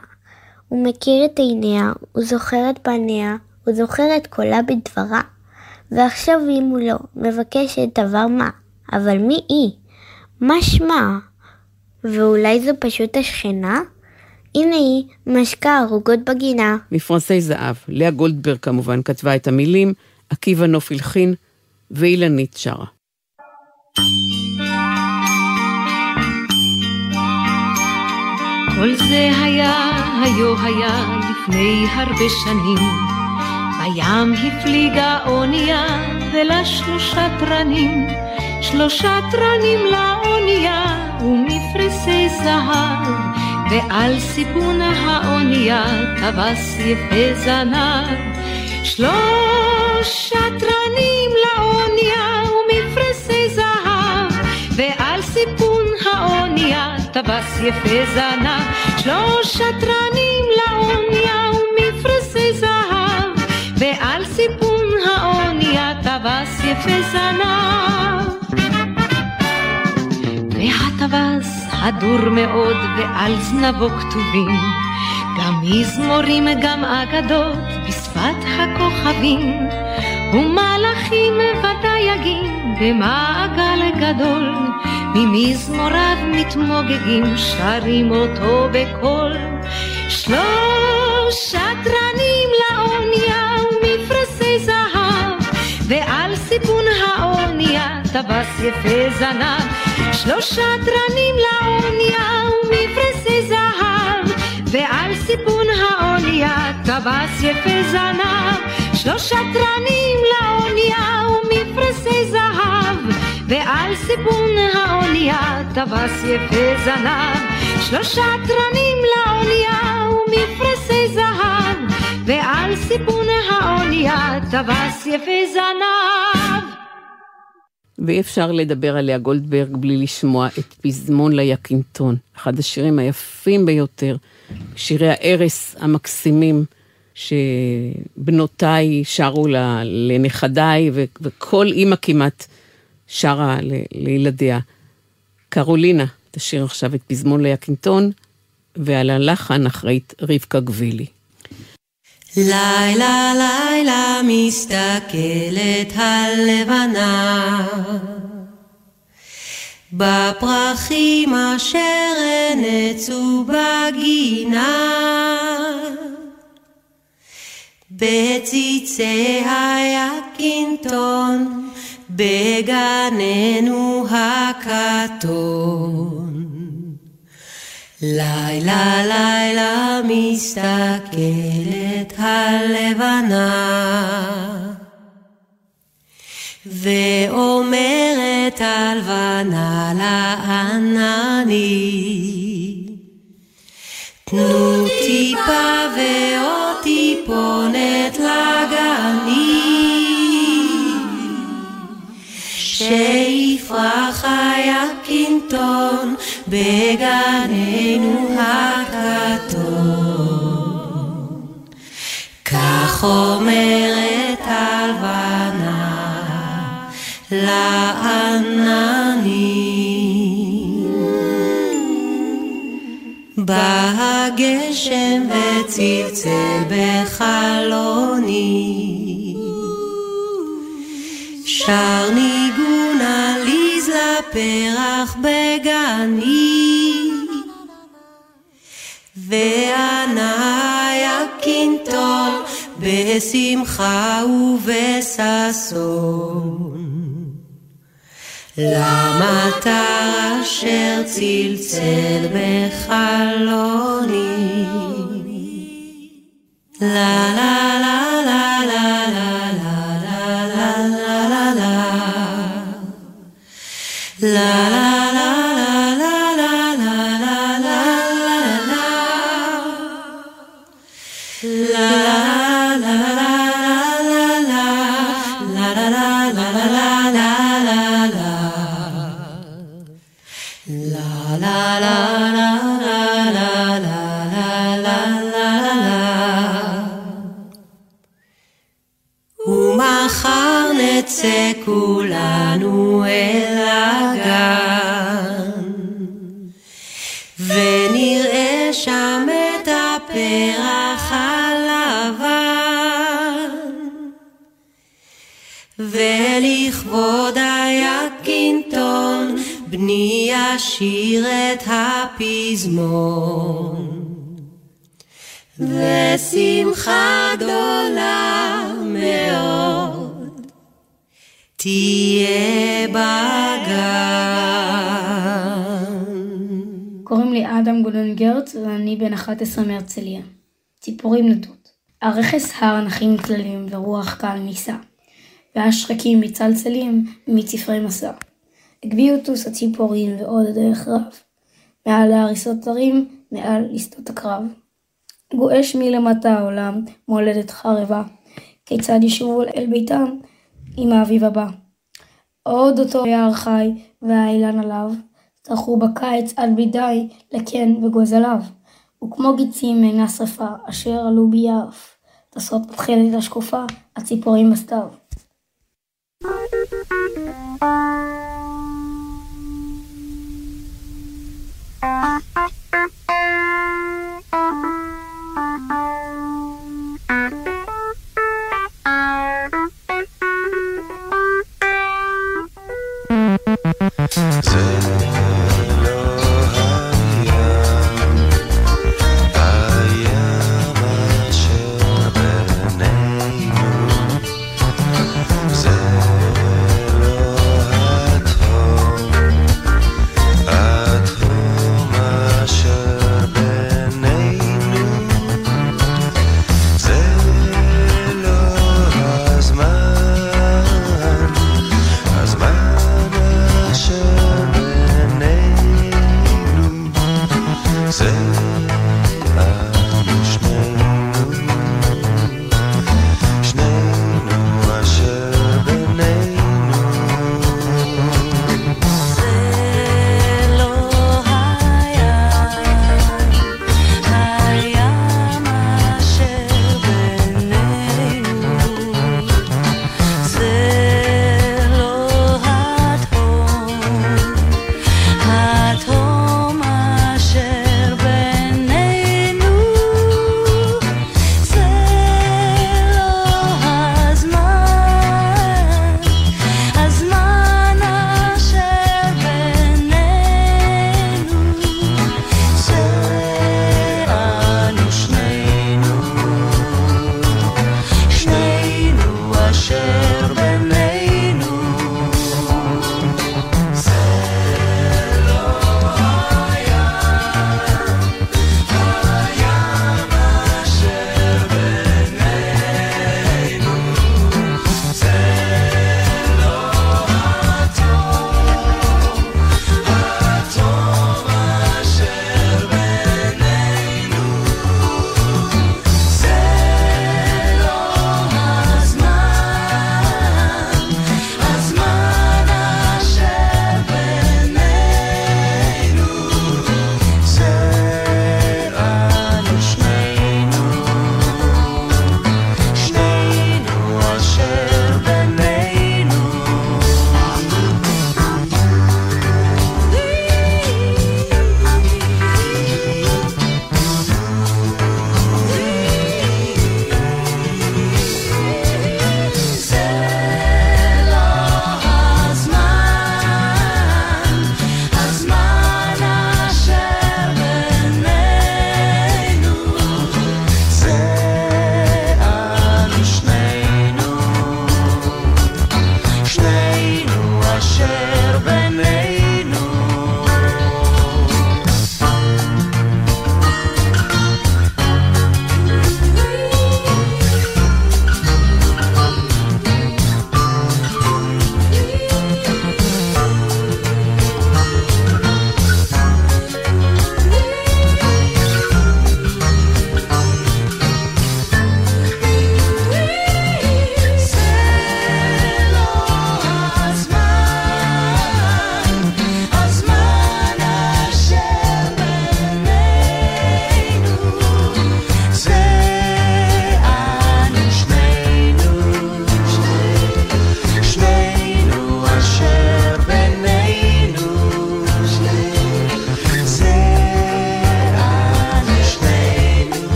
הוא מכיר את עיניה, הוא זוכר את פניה, הוא זוכר את קולה בדברה. ועכשיו היא מולו, מבקשת דבר מה, אבל מי היא? מה שמה? ואולי זו פשוט השכנה? הנה היא, משקה ערוגות בגינה. מפרנסי זהב, לאה גולדברג כמובן כתבה את המילים, עקיבא נוף הלחין, ואילנית שרה. כל זה היה, היו היה, לפני הרבה שנים. בים הפליגה אונייה, ולשלושה תרנים, שלושה תרנים לאונייה, ומפרסי זהב, ועל סיפון האונייה טווס יפה זנב. שלושה תרנים לאונייה, ומפרסי זהב, ועל סיפון האונייה טווס יפה זנב. שלושה תרנים לאונייה, ומפרסי זהב, סיפון האונייה טווס יפה זנב. והטווס הדור מאוד ועל זנבו כתובים גם מזמורים גם אגדות בשפת הכוכבים ומלאכים ודייגים במעגל גדול ממזמוריו מתמוגגים שרים אותו בקול שלושה תרנים לאונייה ועל סיפון האונייה טווס יפה זנב. שלושה תרנים לאונייה ומפרשי זהב ועל סיפון האונייה טווס יפה זנב. שלושה תרנים לאונייה ומפרסי זהב ועל סיפון האונייה טווס יפה זנב. שלושה תרנים לאונייה ומפרסי זהב ועל סיפון האונייה טווס יפה זנב ואי אפשר לדבר עליה גולדברג בלי לשמוע את פזמון ליקינטון, אחד השירים היפים ביותר, שירי הארס המקסימים שבנותיי שרו לנכדיי, וכל אימא כמעט שרה לילדיה. קרולינה תשאיר עכשיו את פזמון ליקינטון, ועל הלחן אחראית רבקה גבילי. לילה לילה מסתכלת הלבנה בפרחים אשר נצו בגינה בציצי היקינטון בגננו הכתום לילה לילה מסתכלת הלבנה ואומרת הלבנה לענני תנו טיפה ועוד טיפונת לגנים שיפרח היקינטון בגננו הכתום. כך אומרת הלבנה לעננים. בא הגשם וצלצל בחלוני, שר ניגון עליז לפרח בגני, וענה יקינטון בשמחה ובששון. למטר אשר צלצל בחלוני. לה לה לה לה לה לה la la la secours. ישיר את הפזמון. ושמחה גדולה מאוד תהיה בגן. קוראים לי אדם גולן גרץ ואני בן 11 מהרצליה. ציפורים נדות. הרכס הר נחים צללים ורוח קל נישא. והשחקים מצלצלים מצפרי מסע. הגביהו טוס הציפורים ועוד הדרך רב. מעל להריסות הרים, מעל לשדות הקרב. גועש מלמטה העולם, מולדת חרבה. כיצד ישובו אל ביתם עם האביב הבא. עוד אותו יער חי והאילן עליו, צרחו בקיץ עד בידי לקן וגוזליו. וכמו גיצים מעינה שרפה, אשר עלו ביעף. טסות בתכלת השקופה, הציפורים בסתיו. Ah. ah.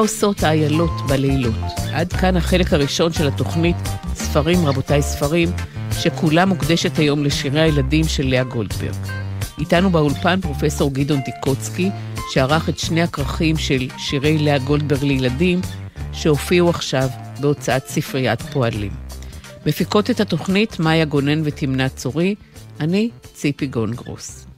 עושות האיילות בלילות? עד כאן החלק הראשון של התוכנית ספרים, רבותיי ספרים, שכולה מוקדשת היום לשירי הילדים של לאה גולדברג. איתנו באולפן פרופסור גדעון טיקוצקי, שערך את שני הכרכים של שירי לאה גולדברג לילדים, שהופיעו עכשיו בהוצאת ספריית פועלים. מפיקות את התוכנית מאיה גונן ותמנת צורי, אני ציפי גונגרוס.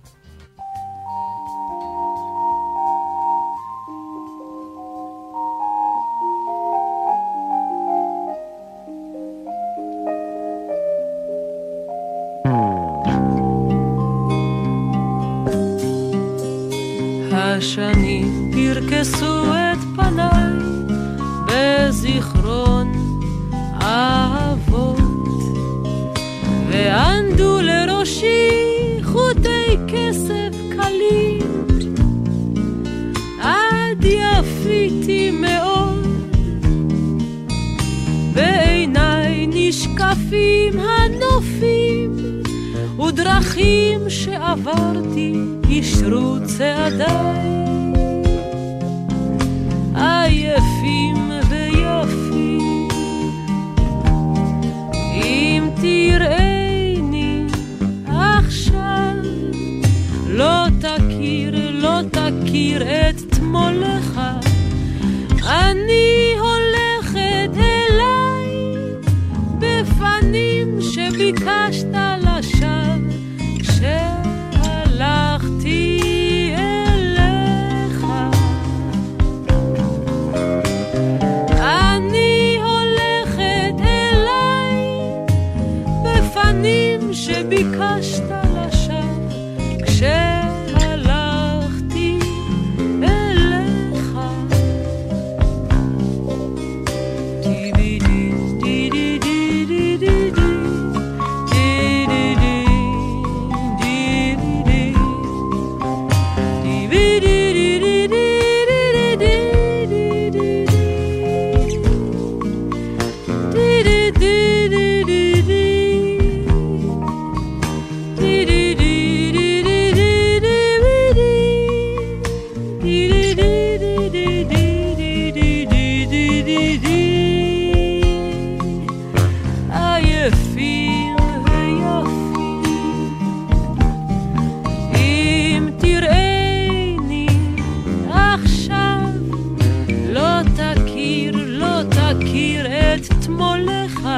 את תמולך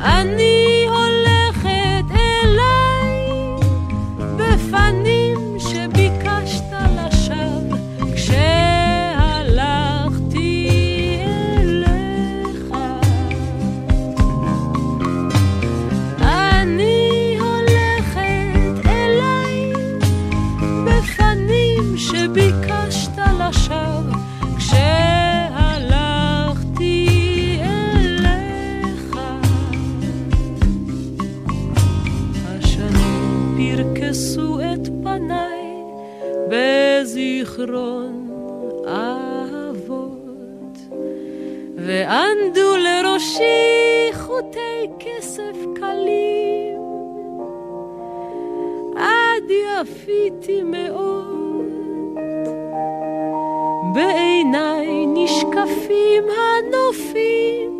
אני בזיכרון אהבות וענדו לראשי חוטי כסף קלים. עד יפיתי מאוד. בעיניי נשקפים הנופים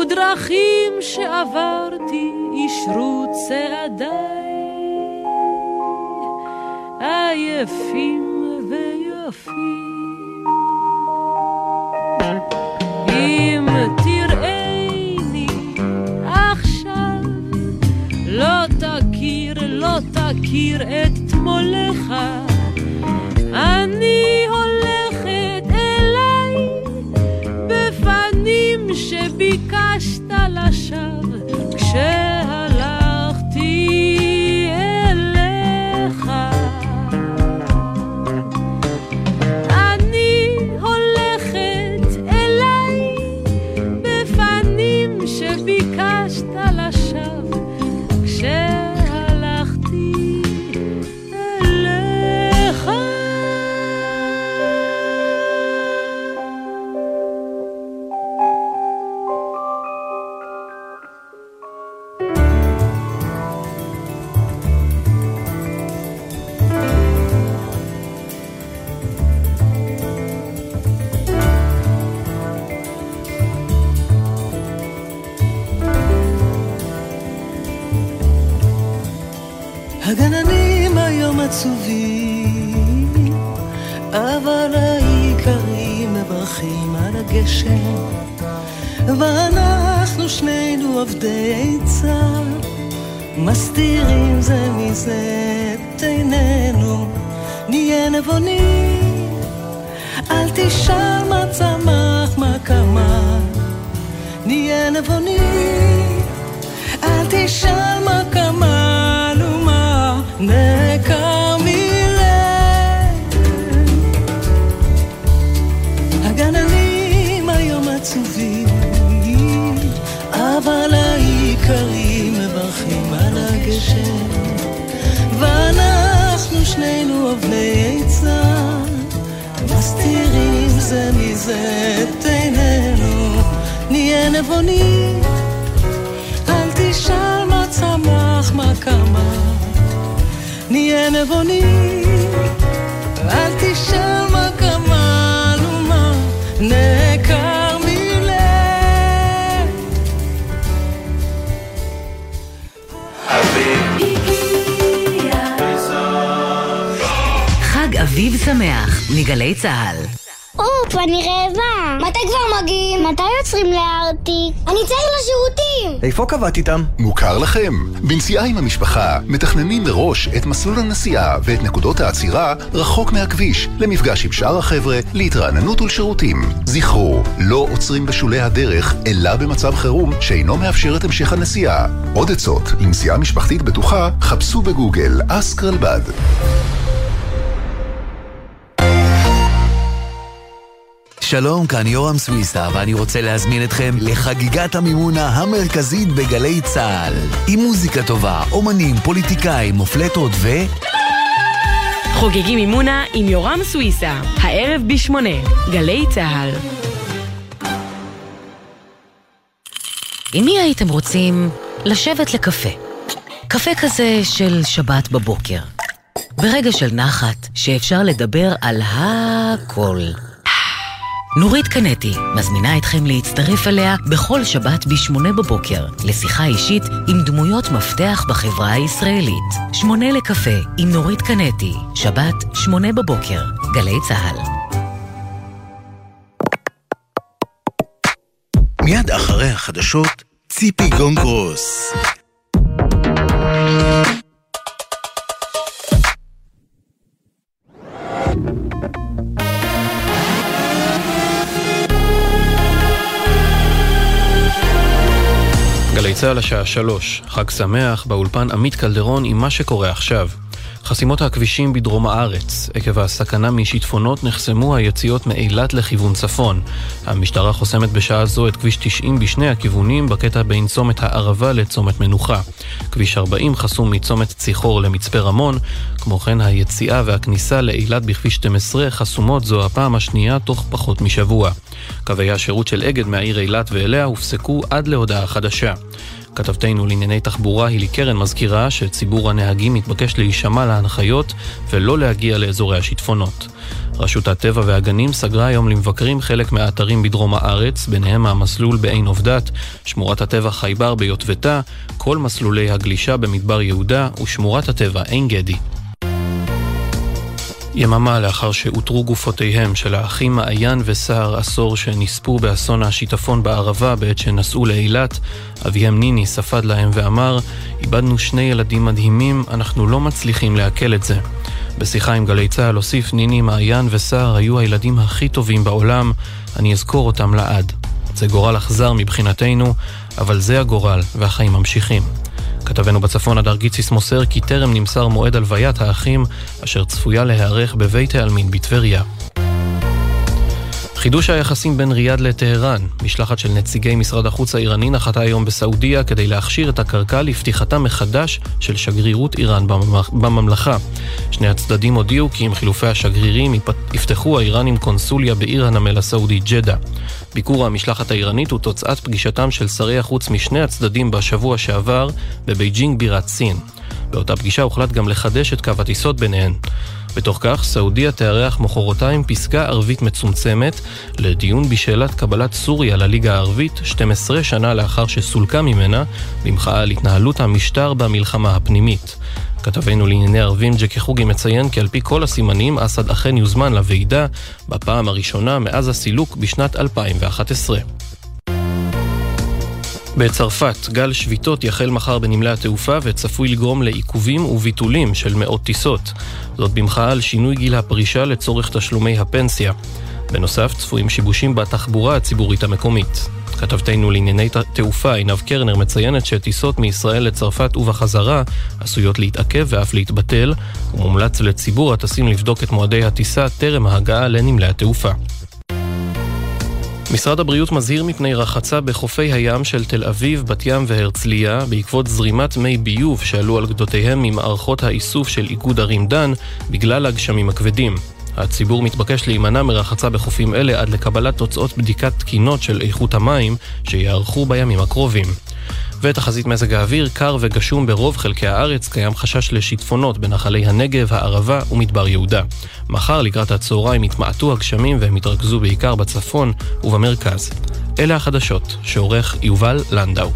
ודרכים שעברתי אישרו צעדיי. עייפים תכיר את תמולך אביב שמח מגלי צה"ל. אופ, אני רעבה. מתי כבר מגיעים? מתי יוצרים לארטיק? אני צריך לשירותים! איפה קבעת איתם? מוכר לכם. בנסיעה עם המשפחה, מתכננים מראש את מסלול הנסיעה ואת נקודות העצירה רחוק מהכביש, למפגש עם שאר החבר'ה, להתרעננות ולשירותים. זכרו, לא עוצרים בשולי הדרך, אלא במצב חירום שאינו מאפשר את המשך הנסיעה. עוד עצות לנסיעה משפחתית בטוחה, חפשו בגוגל אסק רלב"ד. שלום, כאן יורם סוויסה, ואני רוצה להזמין אתכם לחגיגת המימונה המרכזית בגלי צה"ל. עם מוזיקה טובה, אומנים, פוליטיקאים, מופלטות ו... חוגגים מימונה עם יורם סוויסה, הערב בשמונה, גלי צה"ל. עם מי הייתם רוצים לשבת לקפה? קפה כזה של שבת בבוקר. ברגע של נחת, שאפשר לדבר על הכל. נורית קנטי מזמינה אתכם להצטרף אליה בכל שבת ב-8 בבוקר לשיחה אישית עם דמויות מפתח בחברה הישראלית. שמונה לקפה עם נורית קנטי, שבת, 8 בבוקר, גלי צה"ל. מיד אחרי החדשות, ציפי גונגרוס. צה"ל השעה שלוש, חג שמח, באולפן עמית קלדרון עם מה שקורה עכשיו. חסימות הכבישים בדרום הארץ. עקב הסכנה משיטפונות נחסמו היציאות מאילת לכיוון צפון. המשטרה חוסמת בשעה זו את כביש 90 בשני הכיוונים בקטע בין צומת הערבה לצומת מנוחה. כביש 40 חסום מצומת ציחור למצפה רמון. כמו כן היציאה והכניסה לאילת בכביש 12 חסומות זו הפעם השנייה תוך פחות משבוע. קווי השירות של אגד מהעיר אילת ואליה הופסקו עד להודעה חדשה. כתבתנו לענייני תחבורה הילי קרן מזכירה שציבור הנהגים מתבקש להישמע להנחיות ולא להגיע לאזורי השיטפונות. רשות הטבע והגנים סגרה היום למבקרים חלק מהאתרים בדרום הארץ, ביניהם המסלול בעין עובדת, שמורת הטבע חייבר ביוטבתה, כל מסלולי הגלישה במדבר יהודה ושמורת הטבע עין גדי. יממה לאחר שאותרו גופותיהם של האחים מעיין וסער עשור שנספו באסון השיטפון בערבה בעת שנסעו לאילת, אביהם ניני ספד להם ואמר, איבדנו שני ילדים מדהימים, אנחנו לא מצליחים לעכל את זה. בשיחה עם גלי צה"ל הוסיף ניני, מעיין וסער היו הילדים הכי טובים בעולם, אני אזכור אותם לעד. זה גורל אכזר מבחינתנו, אבל זה הגורל והחיים ממשיכים. כתבנו בצפון הדר גיציס מוסר כי טרם נמסר מועד הלוויית האחים, אשר צפויה להיערך בבית העלמין בטבריה. חידוש היחסים בין ריאד לטהרן, משלחת של נציגי משרד החוץ האיראני נחתה היום בסעודיה כדי להכשיר את הקרקע לפתיחתה מחדש של שגרירות איראן בממלכה. שני הצדדים הודיעו כי עם חילופי השגרירים יפתחו האיראנים קונסוליה בעיר הנמל הסעודי ג'דה. ביקור המשלחת האיראנית הוא תוצאת פגישתם של שרי החוץ משני הצדדים בשבוע שעבר בבייג'ינג בירת סין. באותה פגישה הוחלט גם לחדש את קו הטיסות ביניהן. בתוך כך, סעודיה תארח מחרתיים פסגה ערבית מצומצמת לדיון בשאלת קבלת סוריה לליגה הערבית 12 שנה לאחר שסולקה ממנה במחאה על התנהלות המשטר במלחמה הפנימית. כתבנו לענייני ערבים ג'קי חוגי מציין כי על פי כל הסימנים אסד אכן יוזמן לוועידה בפעם הראשונה מאז הסילוק בשנת 2011. בצרפת, גל שביתות יחל מחר בנמלי התעופה וצפוי לגרום לעיכובים וביטולים של מאות טיסות. זאת במחאה על שינוי גיל הפרישה לצורך תשלומי הפנסיה. בנוסף, צפויים שיבושים בתחבורה הציבורית המקומית. כתבתנו לענייני תעופה עינב קרנר מציינת שטיסות מישראל לצרפת ובחזרה עשויות להתעכב ואף להתבטל, ומומלץ לציבור הטסים לבדוק את מועדי הטיסה טרם ההגעה לנמלי התעופה. משרד הבריאות מזהיר מפני רחצה בחופי הים של תל אביב, בת ים והרצליה בעקבות זרימת מי ביוב שעלו על גדותיהם ממערכות האיסוף של איגוד ערים דן בגלל הגשמים הכבדים. הציבור מתבקש להימנע מרחצה בחופים אלה עד לקבלת תוצאות בדיקת תקינות של איכות המים שיערכו בימים הקרובים. ותחזית מזג האוויר, קר וגשום ברוב חלקי הארץ, קיים חשש לשיטפונות בנחלי הנגב, הערבה ומדבר יהודה. מחר לקראת הצהריים יתמעטו הגשמים והם יתרכזו בעיקר בצפון ובמרכז. אלה החדשות, שעורך יובל לנדאו.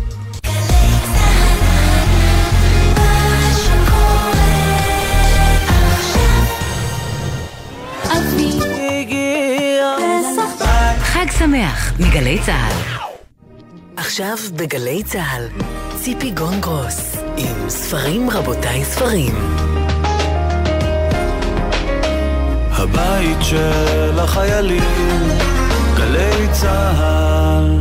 שמח מגלי צה"ל. עכשיו בגלי צה"ל, ציפי גונגרוס, עם ספרים רבותיי ספרים. הבית של החיילים, גלי צה"ל.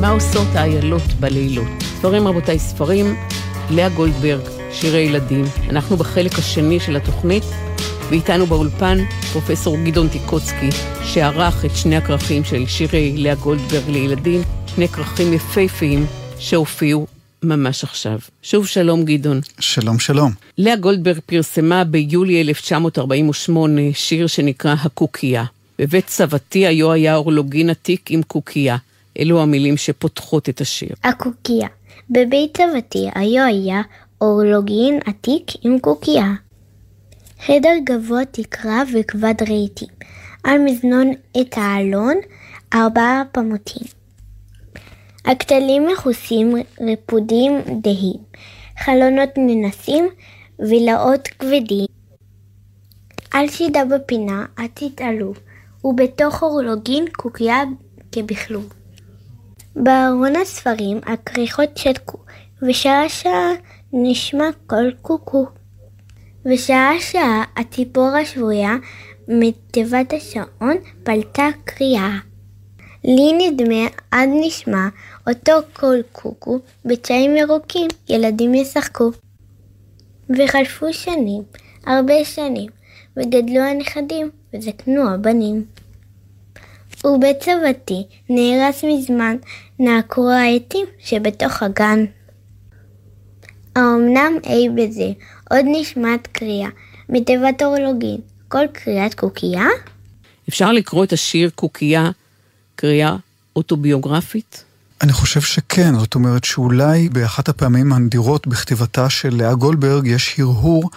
מה עושות האיילות בלילות? ספרים רבותיי, ספרים, לאה גולדברג, שירי ילדים. אנחנו בחלק השני של התוכנית, ואיתנו באולפן פרופסור גדעון טיקוצקי, שערך את שני הכרכים של שירי לאה גולדברג לילדים, שני כרכים יפהפיים שהופיעו ממש עכשיו. שוב שלום גדעון. שלום שלום. לאה גולדברג פרסמה ביולי 1948 שיר שנקרא הקוקייה. בבית סבתי היו היה אורלוגין עתיק עם קוקייה. אלו המילים שפותחות את השיר. הקוקייה. בבית סבתי היו היה אורלוגין עתיק עם קוקייה. חדר גבוה תקרה וכבד רהיטים. על מזנון את העלון ארבעה פמוטים. הכתלים מכוסים רפודים דהים. חלונות ננסים וילאות כבדים. על שידה בפינה את תתעלו, ובתוך אורלוגין קוקייה כבכלום. בארון הספרים הכריכות שתקו, ושעה שעה נשמע קול קוקו. ושעה שעה הציפור השבויה מתיבת השעון פלטה קריאה. לי נדמה עד נשמע אותו קול קוקו, בצעים ירוקים ילדים ישחקו. וחלפו שנים, הרבה שנים, וגדלו הנכדים, וזקנו הבנים. ובית סבתי נהרס מזמן, נעקרו העטים שבתוך הגן. האמנם אי בזה, עוד נשמעת קריאה, מתיבת אורלוגין, כל קריאת קוקייה? אפשר לקרוא את השיר קוקייה קריאה אוטוביוגרפית? אני חושב שכן, זאת אומרת שאולי באחת הפעמים הנדירות בכתיבתה של לאה גולדברג יש הרהור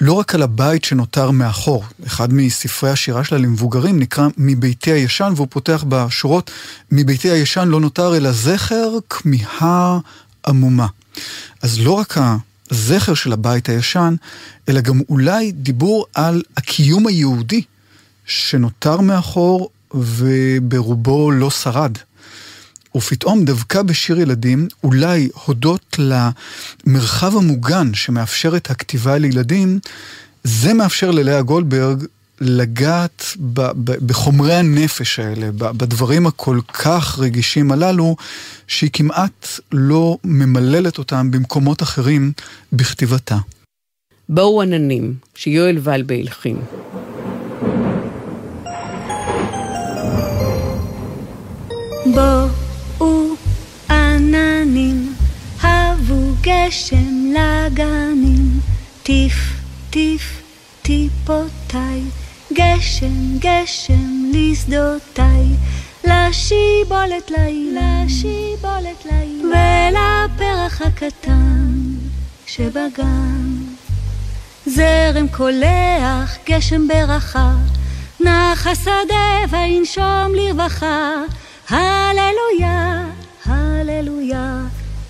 לא רק על הבית שנותר מאחור. אחד מספרי השירה שלה למבוגרים נקרא מביתי הישן, והוא פותח בשורות מביתי הישן לא נותר אלא זכר כמיהה עמומה. אז לא רק הזכר של הבית הישן, אלא גם אולי דיבור על הקיום היהודי שנותר מאחור וברובו לא שרד. ופתאום דווקא בשיר ילדים, אולי הודות למרחב המוגן שמאפשר את הכתיבה לילדים, זה מאפשר ללאה גולדברג לגעת ב- ב- בחומרי הנפש האלה, ב- בדברים הכל כך רגישים הללו, שהיא כמעט לא ממללת אותם במקומות אחרים בכתיבתה. בואו עננים, שיואל ולבה הלחין. בואו גשם לגנים, טיף טיף טיפותיי, גשם גשם לשדותיי, לשיבולת לי, לשיבולת לי, ולפרח הקטן שבגן. זרם קולח, גשם ברכה, נח השדה וינשום לרווחה, הללויה, הללויה,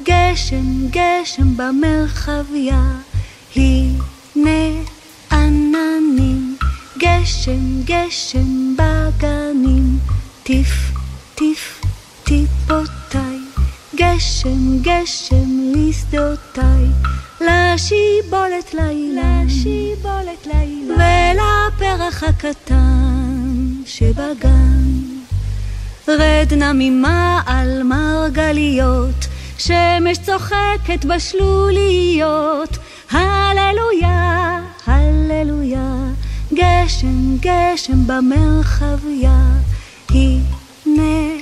גשם, גשם במרחביה, הנה עננים, גשם, גשם בגנים, טיף, טיף, טיפותיי, גשם, גשם לשדותיי, לשיבולת לילה, לשיבולת לילה, ולפרח הקטן שבגן. רד נא ממעל מרגליות, שמש צוחקת בשלוליות, הללויה, הללויה, גשם, גשם במרחביה, הנה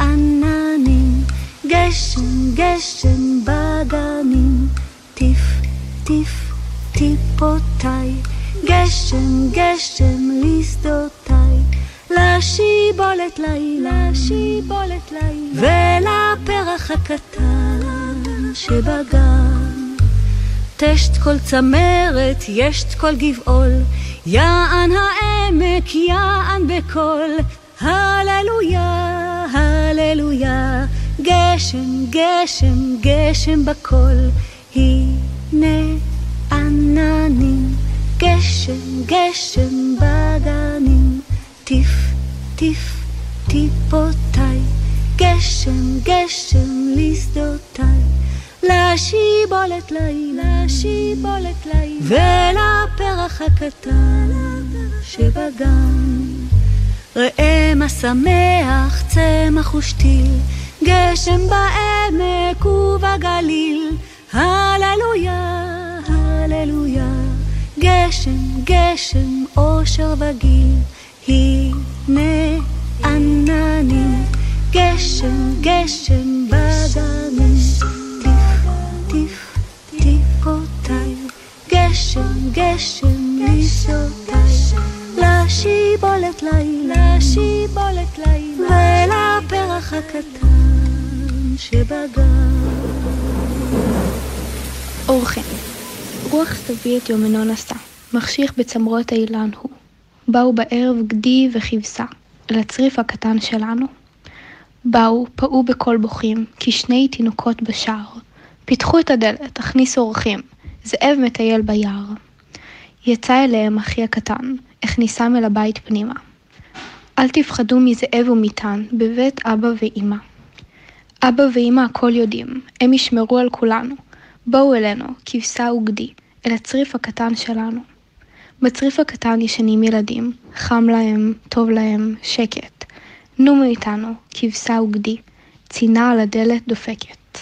עננים, גשם, גשם בגנים, טיף, טיף, טיפותיי, גשם, גשם לשדותיי, לשיבולת לילה, לשיבולת לילה, ולפרח הקטן שבגן. תשת כל צמרת, ישת כל גבעול, יען העמק, יען בקול, הללויה, הללויה, גשם, גשם, גשם בקול, הנה עננים, גשם, גשם בגנים, טיף, טיף, טיפותיי, גשם, גשם לשדותיי. לשיבולת לילה, לשיבולת לילה, ולפרח הקטן שבגן. ראה מה שמח צמח ושתיל, גשם בעמק ובגליל, הללויה, הללויה, גשם, גשם, אושר וגיל, הנה עננים, גשם, גשם בגנים. טיף, טיפותיי, גשם, גשם לשעותיי, לשיבולת לילה, לשיבולת לילה, ולפרח הקטן שבגן. אורחן, רוח סתווי את יומנו נשא, מחשיך בצמרות האילן הוא. באו בערב גדי וכבשה, אל הצריף הקטן שלנו. באו, פעו בקול בוכים, כשני תינוקות בשער. פתחו את הדלת, הכניסו אורחים, זאב מטייל ביער. יצא אליהם אחי הקטן, הכניסם אל הבית פנימה. אל תפחדו מזאב ומטען, בבית אבא ואמא. אבא ואמא הכל יודעים, הם ישמרו על כולנו. בואו אלינו, כבשה וגדי, אל הצריף הקטן שלנו. בצריף הקטן ישנים ילדים, חם להם, טוב להם, שקט. נו מאיתנו, כבשה וגדי, צינה על הדלת דופקת.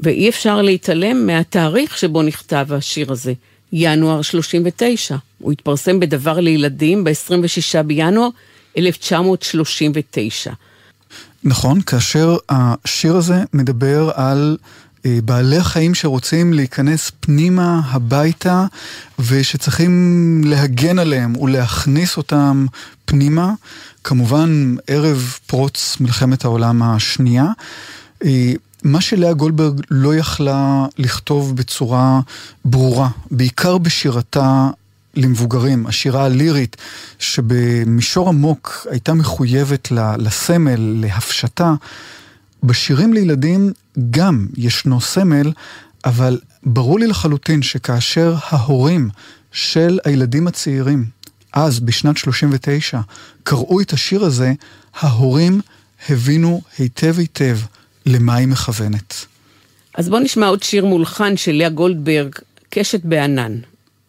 ואי אפשר להתעלם מהתאריך שבו נכתב השיר הזה, ינואר 39. הוא התפרסם בדבר לילדים ב-26 בינואר 1939. נכון, כאשר השיר הזה מדבר על בעלי החיים שרוצים להיכנס פנימה הביתה ושצריכים להגן עליהם ולהכניס אותם פנימה, כמובן ערב פרוץ מלחמת העולם השנייה. אה, מה שלאה גולדברג לא יכלה לכתוב בצורה ברורה, בעיקר בשירתה למבוגרים, השירה הלירית, שבמישור עמוק הייתה מחויבת לסמל, להפשטה, בשירים לילדים גם ישנו סמל, אבל ברור לי לחלוטין שכאשר ההורים של הילדים הצעירים, אז בשנת 39, קראו את השיר הזה, ההורים הבינו היטב היטב למה היא מכוונת. אז בואו נשמע עוד שיר מולחן של לאה גולדברג, קשת בענן.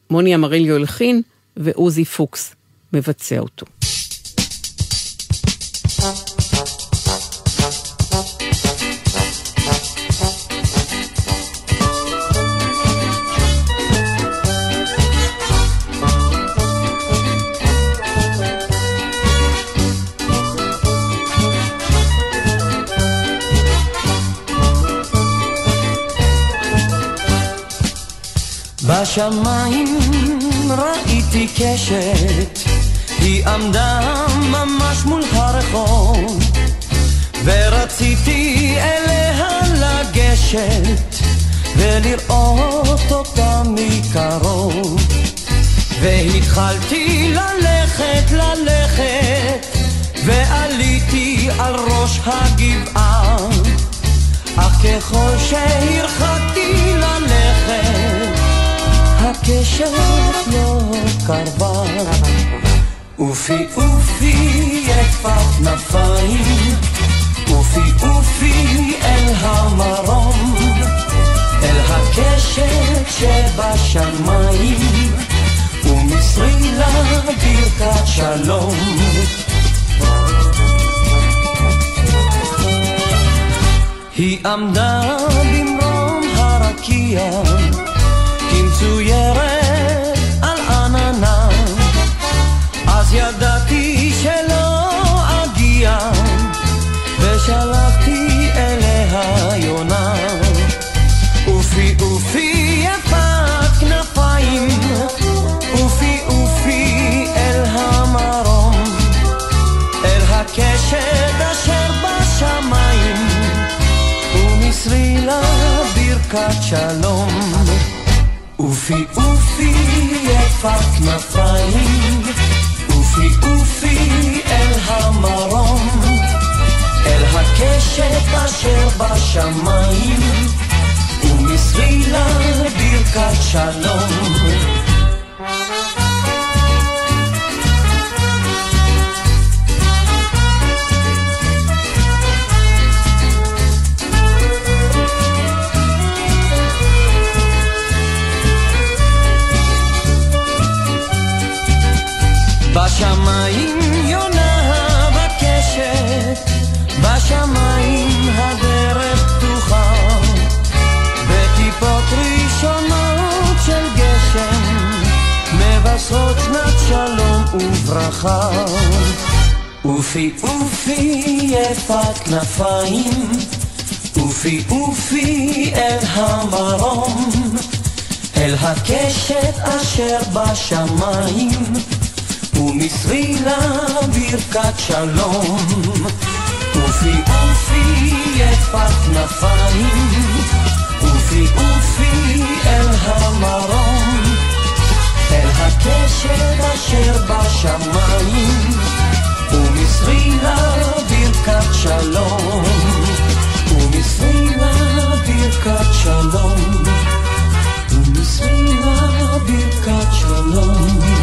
מוני אמריליו הלחין ועוזי פוקס מבצע אותו. בשמיים ראיתי קשת, היא עמדה ממש מול הרחוב, ורציתי אליה לגשת, ולראות אותה מקרוב. התחלתי ללכת, ללכת, ועליתי על ראש הגבעה. אך ככל שהרחקתי ללכת, הקשת לא קרבה. אופי אופי יפת כנפיים, אופי אופי אל המרום, אל הקשת שבשמיים, ומסרי לה ברכת שלום. היא עמדה במרום הרקיע, ברכת שלום. אופי אופי יפת כנפיים, אופי אופי אל המרום, אל הקשת אשר בשמיים, ומסרי לה ברכת שלום. בשמיים יונה בקשת, בשמיים הדרך פתוחה, בטיפות ראשונות של גשם, מבשרות שנת שלום וברכה. אופי אופי יפת כנפיים, אופי אופי אל המרום, אל הקשת אשר בשמיים. ומסרי לה ברכת שלום. אופי אופי יפת כנפיים, אופי אופי אל המרום, אל הקשת אשר בשמיים, ומסרי לה ברכת שלום. ומסרי לה ברכת שלום. ומסרי לה ברכת שלום.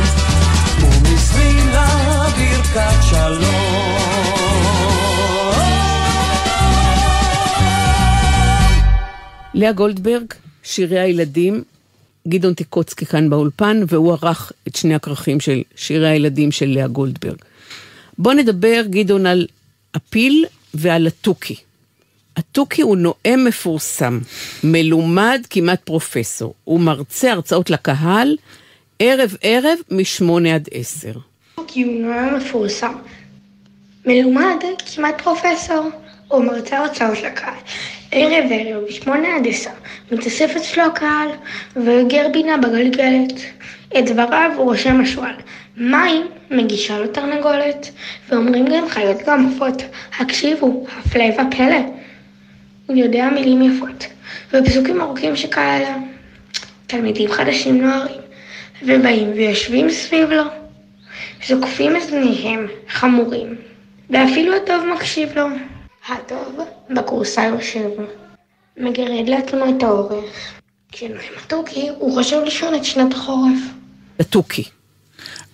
לאה גולדברג, שירי הילדים, גדעון טיקוצקי כאן באולפן, והוא ערך את שני הכרכים של שירי הילדים של לאה גולדברג. בוא נדבר, גדעון, על הפיל ועל התוכי. התוכי הוא נואם מפורסם, מלומד כמעט פרופסור. הוא מרצה הרצאות לקהל ערב ערב משמונה עד עשר. נואם מפורסם. מלומד כמעט פרופסור. הוא מרצה הרצאות לקהל. ערב ערב, משמונה עד עשר, מתאסף אצלו הקהל, וגר בינה בגלגלת. את דבריו הוא רושם השועל. מים מגישה לו תרנגולת, ואומרים גם חיות גם עופות. הקשיבו, הפלא ופלא. הוא יודע מילים יפות, ופסוקים ארוכים שכאלה. תלמידים חדשים נוערים, ובאים ויושבים סביב לו. זוקפים אזניהם חמורים, ואפילו הטוב מקשיב לו. הטוב בכורסה יושב, מגרד לעצמו את האורך. כשנואם התוכי, הוא חושב לשון את שנת החורף. התוכי.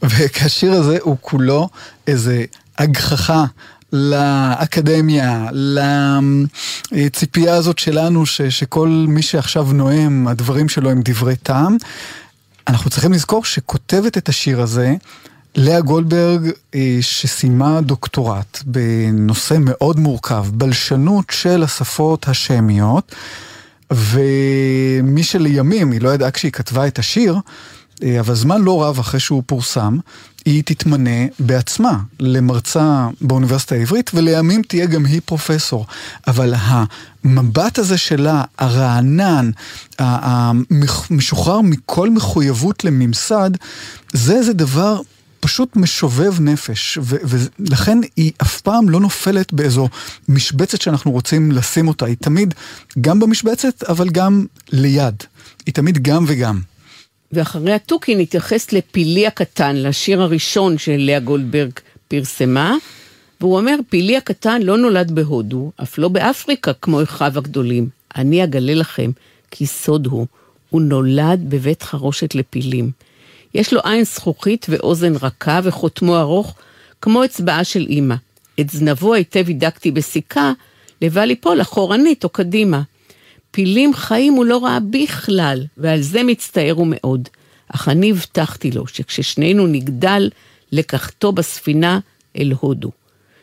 וכשהשיר הזה הוא כולו איזה הגחכה לאקדמיה, לציפייה הזאת שלנו ש, שכל מי שעכשיו נואם, הדברים שלו הם דברי טעם. אנחנו צריכים לזכור שכותבת את השיר הזה לאה גולדברג, שסיימה דוקטורט בנושא מאוד מורכב, בלשנות של השפות השמיות, ומי שלימים, היא לא ידעה כשהיא כתבה את השיר, אבל זמן לא רב אחרי שהוא פורסם, היא תתמנה בעצמה למרצה באוניברסיטה העברית, ולימים תהיה גם היא פרופסור. אבל המבט הזה שלה, הרענן, המשוחרר מכל מחויבות לממסד, זה איזה דבר פשוט משובב נפש, ו- ולכן היא אף פעם לא נופלת באיזו משבצת שאנחנו רוצים לשים אותה. היא תמיד גם במשבצת, אבל גם ליד. היא תמיד גם וגם. ואחרי התוכי נתייחס לפילי הקטן, לשיר הראשון שלאה גולדברג פרסמה, והוא אומר, פילי הקטן לא נולד בהודו, אף לא באפריקה כמו אחיו הגדולים. אני אגלה לכם, כי סוד הוא, הוא נולד בבית חרושת לפילים. יש לו עין זכוכית ואוזן רכה וחותמו ארוך, כמו אצבעה של אמא. את זנבו היטב הידקתי בסיכה, לבל ליפול אחורנית או קדימה. פילים חיים הוא לא ראה בכלל, ועל זה מצטער הוא מאוד. אך אני הבטחתי לו שכששנינו נגדל, לקחתו בספינה אל הודו.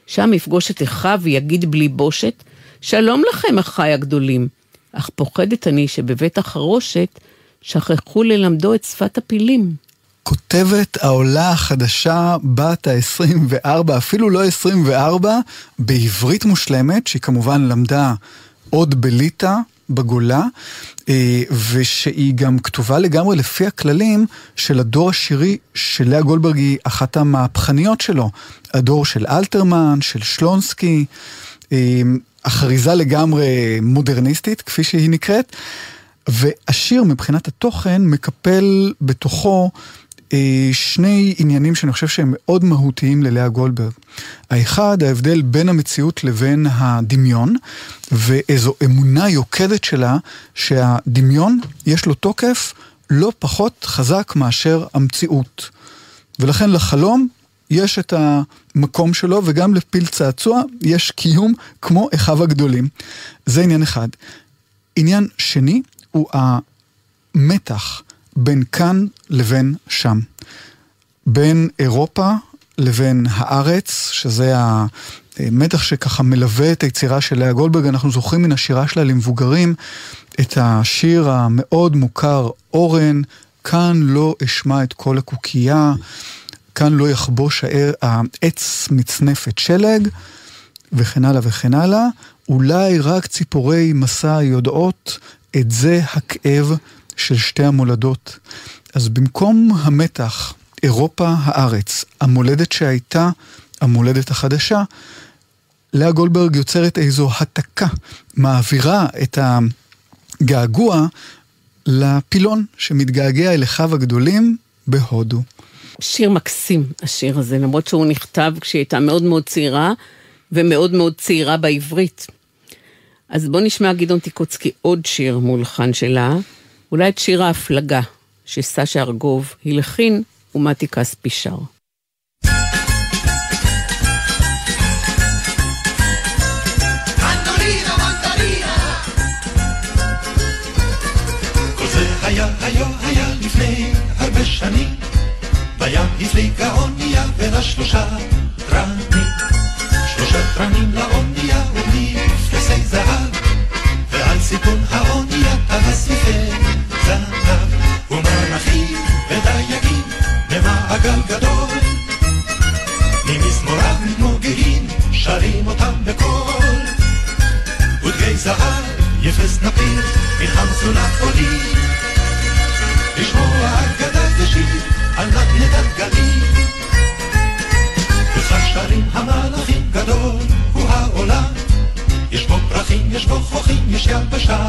שם יפגוש את אחיו ויגיד בלי בושת, שלום לכם, אחיי הגדולים. אך פוחדת אני שבבית החרושת שכחו ללמדו את שפת הפילים. כותבת העולה החדשה בת ה-24, אפילו לא 24, בעברית מושלמת, שהיא כמובן למדה עוד בליטא, בגולה, אה, ושהיא גם כתובה לגמרי לפי הכללים של הדור השירי של לאה גולדברג היא אחת המהפכניות שלו. הדור של אלתרמן, של שלונסקי, אה, אכריזה לגמרי מודרניסטית, כפי שהיא נקראת. והשיר מבחינת התוכן מקפל בתוכו שני עניינים שאני חושב שהם מאוד מהותיים ללאה גולדברג. האחד, ההבדל בין המציאות לבין הדמיון, ואיזו אמונה יוקדת שלה שהדמיון יש לו תוקף לא פחות חזק מאשר המציאות. ולכן לחלום יש את המקום שלו, וגם לפיל צעצוע יש קיום כמו אחיו הגדולים. זה עניין אחד. עניין שני הוא המתח בין כאן לבין שם. בין אירופה לבין הארץ, שזה המתח שככה מלווה את היצירה של לאה גולדברג. אנחנו זוכרים מן השירה שלה למבוגרים את השיר המאוד מוכר, אורן, כאן לא אשמע את כל הקוקייה, כאן לא יחבוש העץ מצנפת שלג, וכן הלאה וכן הלאה. אולי רק ציפורי מסע יודעות את זה הכאב של שתי המולדות. אז במקום המתח, אירופה הארץ, המולדת שהייתה, המולדת החדשה, לאה גולדברג יוצרת איזו התקה, מעבירה את הגעגוע לפילון שמתגעגע אל אחיו הגדולים בהודו. שיר מקסים, השיר הזה, למרות שהוא נכתב כשהיא הייתה מאוד מאוד צעירה, ומאוד מאוד צעירה בעברית. אז בוא נשמע גדעון טיקוצקי עוד שיר מולחן שלה, אולי את שיר ההפלגה, שסשה ארגוב הלחין ומתי כספי שר. היה, היה, היה לפני הרבה שנים, בים הפליגה אונייה בין השלושה נפיר מן המצולת עולים. לשמוע אגדה ושיר על נדנדת גלים. וכך שרים המלאכים גדול הוא העולם. יש בו פרחים, יש בו חוכים, יש יבשה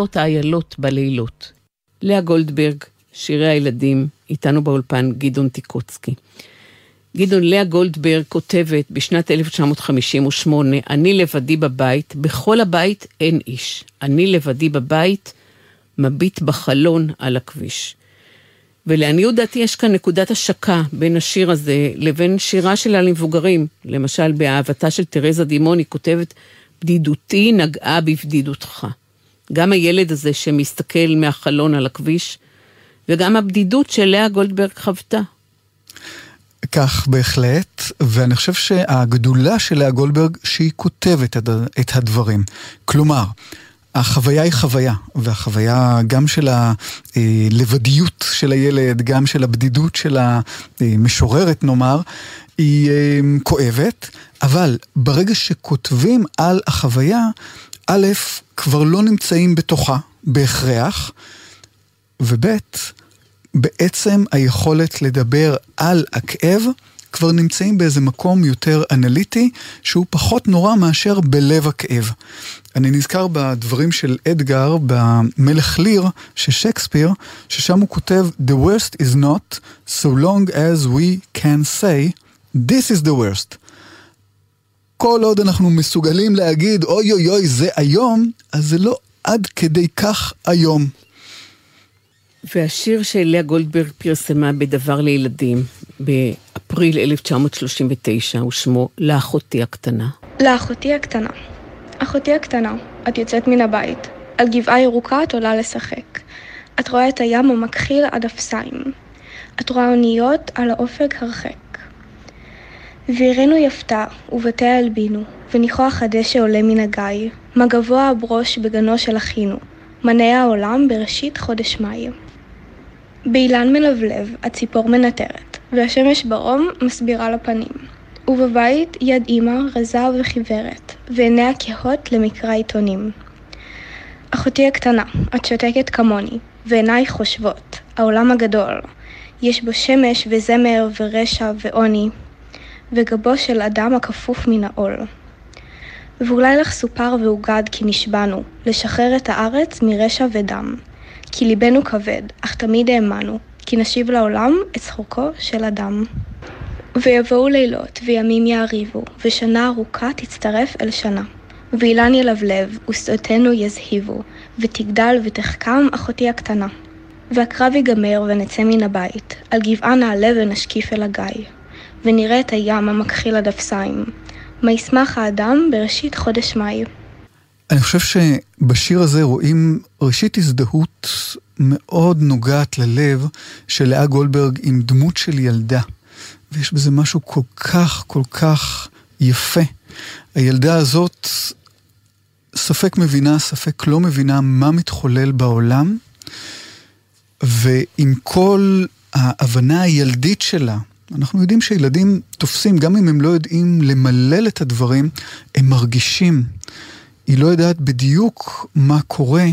עושות האיילות בלילות? לאה גולדברג, שירי הילדים, איתנו באולפן גדעון טיקוצקי. גדעון, לאה גולדברג כותבת בשנת 1958, אני לבדי בבית, בכל הבית אין איש. אני לבדי בבית, מביט בחלון על הכביש. ולעניות דעתי יש כאן נקודת השקה בין השיר הזה לבין שירה שלה למבוגרים. למשל, באהבתה של תרזה דימון היא כותבת, בדידותי נגעה בבדידותך. גם הילד הזה שמסתכל מהחלון על הכביש, וגם הבדידות שלאה גולדברג חוותה. כך בהחלט, ואני חושב שהגדולה של לאה גולדברג שהיא כותבת את הדברים. כלומר, החוויה היא חוויה, והחוויה גם של הלבדיות של הילד, גם של הבדידות של המשוררת נאמר, היא אה, כואבת, אבל ברגע שכותבים על החוויה, א', כבר לא נמצאים בתוכה בהכרח, וב', בעצם היכולת לדבר על הכאב כבר נמצאים באיזה מקום יותר אנליטי, שהוא פחות נורא מאשר בלב הכאב. אני נזכר בדברים של אדגר במלך ליר של שייקספיר, ששם הוא כותב The worst is not so long as we can say This is the worst. כל עוד אנחנו מסוגלים להגיד אוי אוי אוי זה היום, אז זה לא עד כדי כך היום. והשיר שלאה גולדברג פרסמה בדבר לילדים באפריל 1939, ושמו לאחותי הקטנה. לאחותי הקטנה. אחותי הקטנה, את יוצאת מן הבית. על גבעה ירוקה את עולה לשחק. את רואה את הים המכחיל עד אפסיים. את רואה אוניות על האופק הרחק. ויראנו יפתה, ובתיה הלבינו, וניחוח הדשא עולה מן הגיא, מה גבוה הברוש בגנו של אחינו, מנה העולם בראשית חודש מאי. באילן מלבלב, הציפור מנטרת, והשמש ברום מסבירה לפנים. ובבית יד אמא רזה וחיוורת, ועיניה כהות למקרא עיתונים. אחותי הקטנה, את שותקת כמוני, ועינייך חושבות, העולם הגדול, יש בו שמש וזמר ורשע ועוני, וגבו של אדם הכפוף מן העול. ואולי לך סופר והוגד כי נשבענו, לשחרר את הארץ מרשע ודם. כי ליבנו כבד, אך תמיד האמנו, כי נשיב לעולם את צחוקו של אדם. ויבואו לילות, וימים יעריבו, ושנה ארוכה תצטרף אל שנה. ואילן ילבלב, ושדותינו יזהיבו, ותגדל ותחכם אחותי הקטנה. והקרב ייגמר ונצא מן הבית, על גבעה נעלה ונשקיף אל הגיא. ונראה את הים המכחיל עד אפסיים. מה ישמח האדם בראשית חודש מאי. אני חושב שבשיר הזה רואים ראשית הזדהות מאוד נוגעת ללב של לאה גולדברג עם דמות של ילדה. ויש בזה משהו כל כך כל כך יפה. הילדה הזאת ספק מבינה, ספק לא מבינה מה מתחולל בעולם, ועם כל ההבנה הילדית שלה, אנחנו יודעים שילדים תופסים, גם אם הם לא יודעים למלל את הדברים, הם מרגישים. היא לא יודעת בדיוק מה קורה,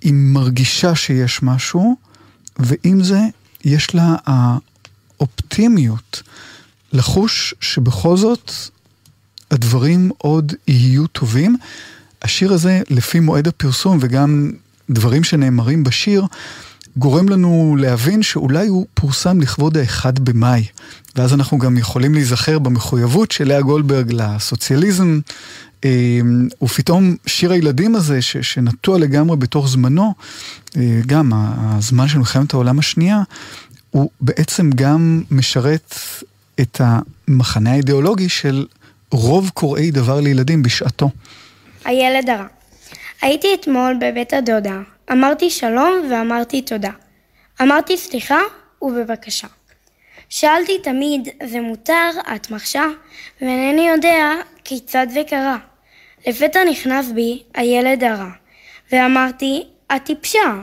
היא מרגישה שיש משהו, ועם זה יש לה האופטימיות לחוש שבכל זאת הדברים עוד יהיו טובים. השיר הזה, לפי מועד הפרסום וגם דברים שנאמרים בשיר, גורם לנו להבין שאולי הוא פורסם לכבוד האחד במאי. ואז אנחנו גם יכולים להיזכר במחויבות של לאה גולדברג לסוציאליזם, אמ, ופתאום שיר הילדים הזה, ש, שנטוע לגמרי בתוך זמנו, אה, גם הזמן של מלחמת העולם השנייה, הוא בעצם גם משרת את המחנה האידיאולוגי של רוב קוראי דבר לילדים בשעתו. הילד הרע. הייתי אתמול בבית הדודה, אמרתי שלום ואמרתי תודה. אמרתי סליחה ובבקשה. שאלתי תמיד, זה מותר? את מרשה? ואינני יודע כיצד זה קרה. לפתע נכנס בי הילד הרע, ואמרתי, את טיפשה.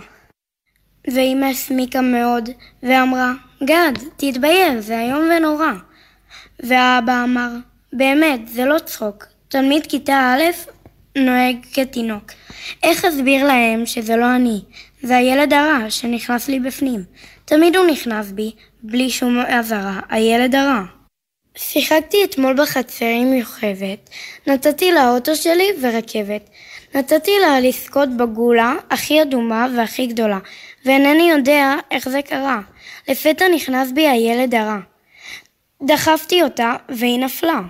ואמא הסמיקה מאוד, ואמרה, גד, תתבייש, זה איום ונורא. והאבא אמר, באמת, זה לא צחוק. תלמיד כיתה א' נוהג כתינוק. איך אסביר להם שזה לא אני? זה הילד הרע שנכנס לי בפנים. תמיד הוא נכנס בי, בלי שום אזהרה, הילד הרע. שיחקתי אתמול בחצר עם יוכבת, נתתי לה אוטו שלי ורכבת. נתתי לה לזכות בגולה הכי אדומה והכי גדולה, ואינני יודע איך זה קרה. לפתע נכנס בי הילד הרע. דחפתי אותה, והיא נפלה.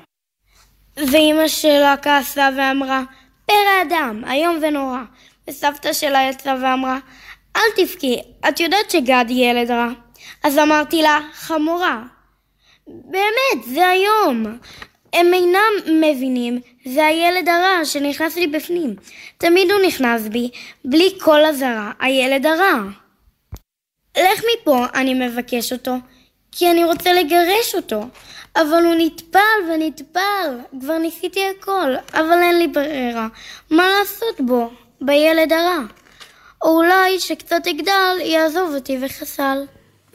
ואימא שלה כעסה ואמרה, פרא אדם, איום ונורא. וסבתא שלה יצאה ואמרה, אל תבכי, את יודעת שגד ילד רע. אז אמרתי לה, חמורה. באמת, זה היום. הם אינם מבינים, זה הילד הרע שנכנס לי בפנים. תמיד הוא נכנס בי, בלי כל אזהרה, הילד הרע. לך מפה, אני מבקש אותו, כי אני רוצה לגרש אותו. אבל הוא נטפל ונטפל, כבר ניסיתי הכל, אבל אין לי ברירה. מה לעשות בו, בילד הרע? או אולי שקצת יגדל, יעזוב אותי וחסל.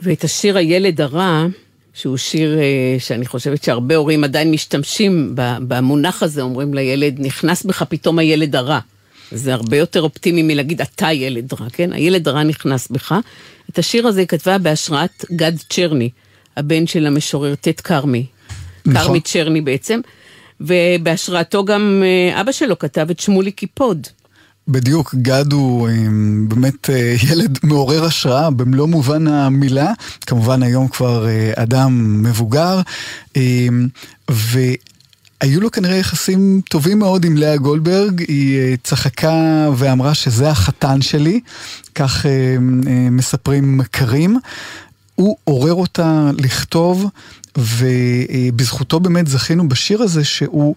ואת השיר הילד הרע, שהוא שיר אה, שאני חושבת שהרבה הורים עדיין משתמשים במונח הזה, אומרים לילד, נכנס בך פתאום הילד הרע. זה הרבה יותר אופטימי מלהגיד אתה ילד רע, כן? הילד הרע נכנס בך. את השיר הזה היא כתבה בהשראת גד צ'רני, הבן של המשורר טט כרמי. נכון. כרמי צ'רני בעצם. ובהשראתו גם אה, אבא שלו כתב את שמולי קיפוד. בדיוק, גד הוא אה, באמת אה, ילד מעורר השראה במלוא מובן המילה, כמובן היום כבר אדם מבוגר, אה, והיו לו כנראה יחסים טובים מאוד עם לאה גולדברג, היא צחקה ואמרה שזה החתן שלי, כך מספרים מכרים. הוא עורר אותה לכתוב, ובזכותו באמת זכינו בשיר הזה שהוא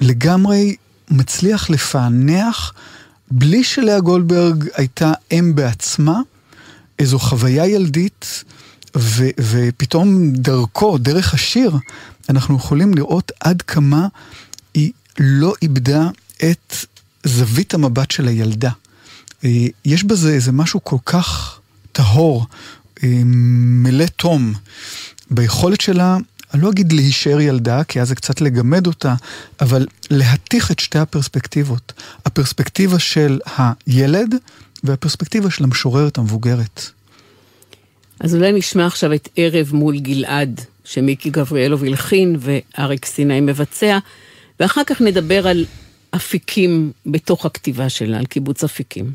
לגמרי מצליח לפענח, בלי שלאה גולדברג הייתה אם בעצמה, איזו חוויה ילדית, ו- ופתאום דרכו, דרך השיר, אנחנו יכולים לראות עד כמה היא לא איבדה את זווית המבט של הילדה. אה, יש בזה איזה משהו כל כך טהור, מלא תום, ביכולת שלה, אני לא אגיד להישאר ילדה, כי אז זה קצת לגמד אותה, אבל להתיך את שתי הפרספקטיבות. הפרספקטיבה של הילד והפרספקטיבה של המשוררת המבוגרת. אז אולי נשמע עכשיו את ערב מול גלעד, שמיקי גבריאלוב הלחין ואריק סיני מבצע, ואחר כך נדבר על אפיקים בתוך הכתיבה שלה, על קיבוץ אפיקים.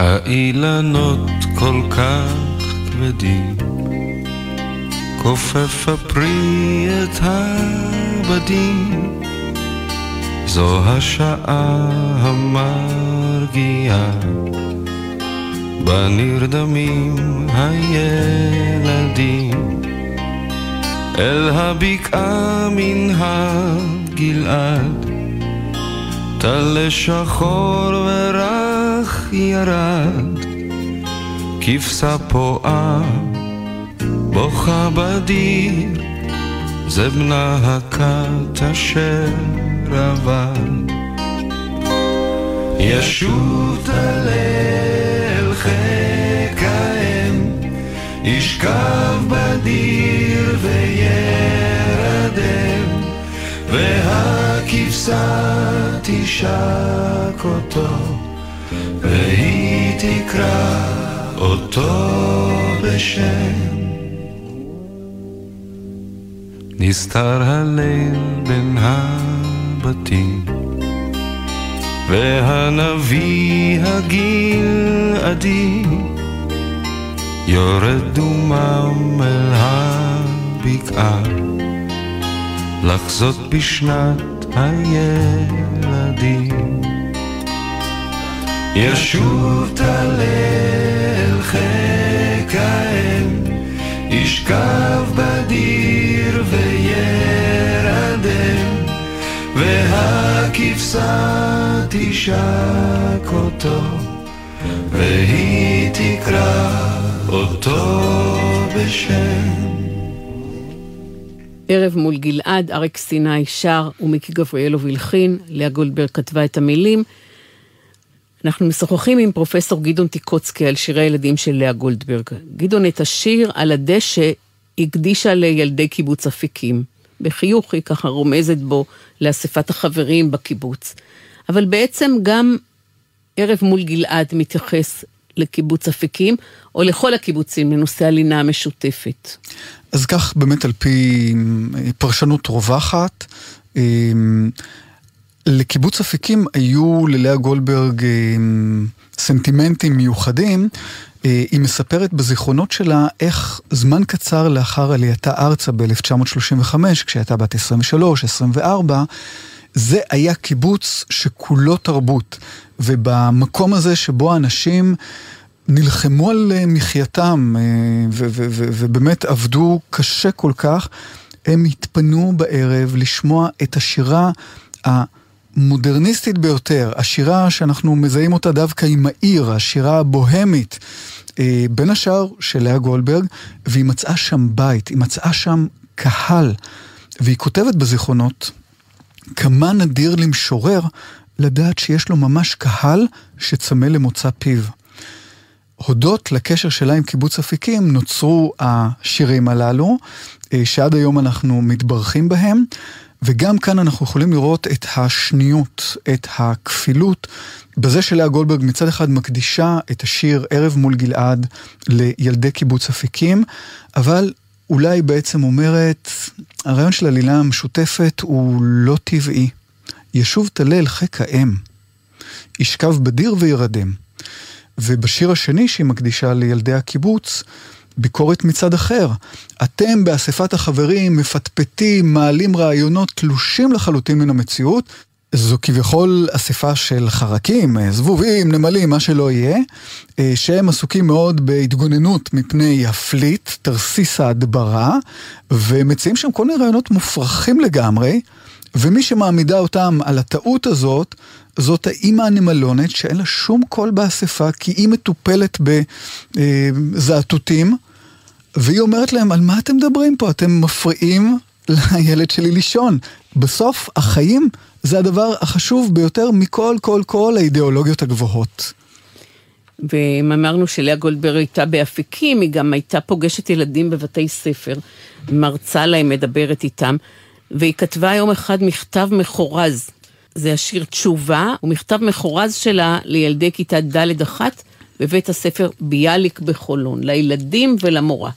האילנות כל כך כבדים, כופף הפרי את הבדים, זו השעה המרגיעה, בה נרדמים הילדים, אל הבקעה מן הגלעד, טל שחור ורך ירד, כבשה פועה, בוכה בדיר, זה בנה הכת אשר עבד. ישות הלל חיק האם, ישכב בדיר וירדם, והכבשה תשק אותו, והיא תקרא אותו בשם. נסתר הליל בין הבתים, והנביא הגלעדי יורד דומם אל הבקעה, לחזות בשנת הילדים. ישות הלל חיק האם, ישכב בדיר וירדם, והכבשה תשק אותו, והיא תקרא אותו בשם. ערב מול גלעד, אריק סיני שר ומיקי גבריאלוב הלחין, לאה גולדברג כתבה את המילים. אנחנו משוחחים עם פרופסור גדעון טיקוצקי על שירי הילדים של לאה גולדברג. גדעון את השיר על הדשא הקדישה לילדי קיבוץ אפיקים. בחיוך היא ככה רומזת בו לאספת החברים בקיבוץ. אבל בעצם גם ערב מול גלעד מתייחס לקיבוץ אפיקים, או לכל הקיבוצים, לנושא הלינה המשותפת. אז כך באמת על פי פרשנות רווחת, לקיבוץ אפיקים היו ללאה גולדברג אה, סנטימנטים מיוחדים. אה, היא מספרת בזיכרונות שלה איך זמן קצר לאחר עלייתה ארצה ב-1935, כשהייתה בת 23-24, זה היה קיבוץ שכולו תרבות. ובמקום הזה שבו האנשים נלחמו על אה, מחייתם ובאמת עבדו קשה כל כך, הם התפנו בערב לשמוע את השירה המודרניסטית ביותר, השירה שאנחנו מזהים אותה דווקא עם העיר, השירה הבוהמית, אה, בין השאר של לאה גולדברג, והיא מצאה שם בית, היא מצאה שם קהל, והיא כותבת בזיכרונות, כמה נדיר למשורר לדעת שיש לו ממש קהל שצמא למוצא פיו. הודות לקשר שלה עם קיבוץ אפיקים נוצרו השירים הללו, אה, שעד היום אנחנו מתברכים בהם, וגם כאן אנחנו יכולים לראות את השניות, את הכפילות, בזה שלאה גולדברג מצד אחד מקדישה את השיר ערב מול גלעד לילדי קיבוץ אפיקים, אבל אולי בעצם אומרת, הרעיון של הלילה המשותפת הוא לא טבעי. ישוב תלה אל חיק האם, ישכב בדיר וירדם. ובשיר השני שהיא מקדישה לילדי הקיבוץ, ביקורת מצד אחר. אתם באספת החברים מפטפטים, מעלים רעיונות תלושים לחלוטין מן המציאות. זו כביכול אספה של חרקים, זבובים, נמלים, מה שלא יהיה, אה, שהם עסוקים מאוד בהתגוננות מפני הפליט, תרסיס ההדברה, ומציעים שם כל מיני רעיונות מופרכים לגמרי, ומי שמעמידה אותם על הטעות הזאת, זאת האימא הנמלונת שאין לה שום קול באספה, כי היא מטופלת בזעתותים, והיא אומרת להם, על מה אתם מדברים פה? אתם מפריעים לילד שלי לישון. בסוף, החיים זה הדבר החשוב ביותר מכל כל כל האידיאולוגיות הגבוהות. ואמרנו שלאה גולדברג הייתה באפיקים, היא גם הייתה פוגשת ילדים בבתי ספר, מרצה להם, מדברת איתם, והיא כתבה יום אחד מכתב מחורז זה השיר תשובה, הוא מכתב מחורז שלה לילדי כיתה ד' אחת בבית הספר ביאליק בחולון, לילדים ולמורה.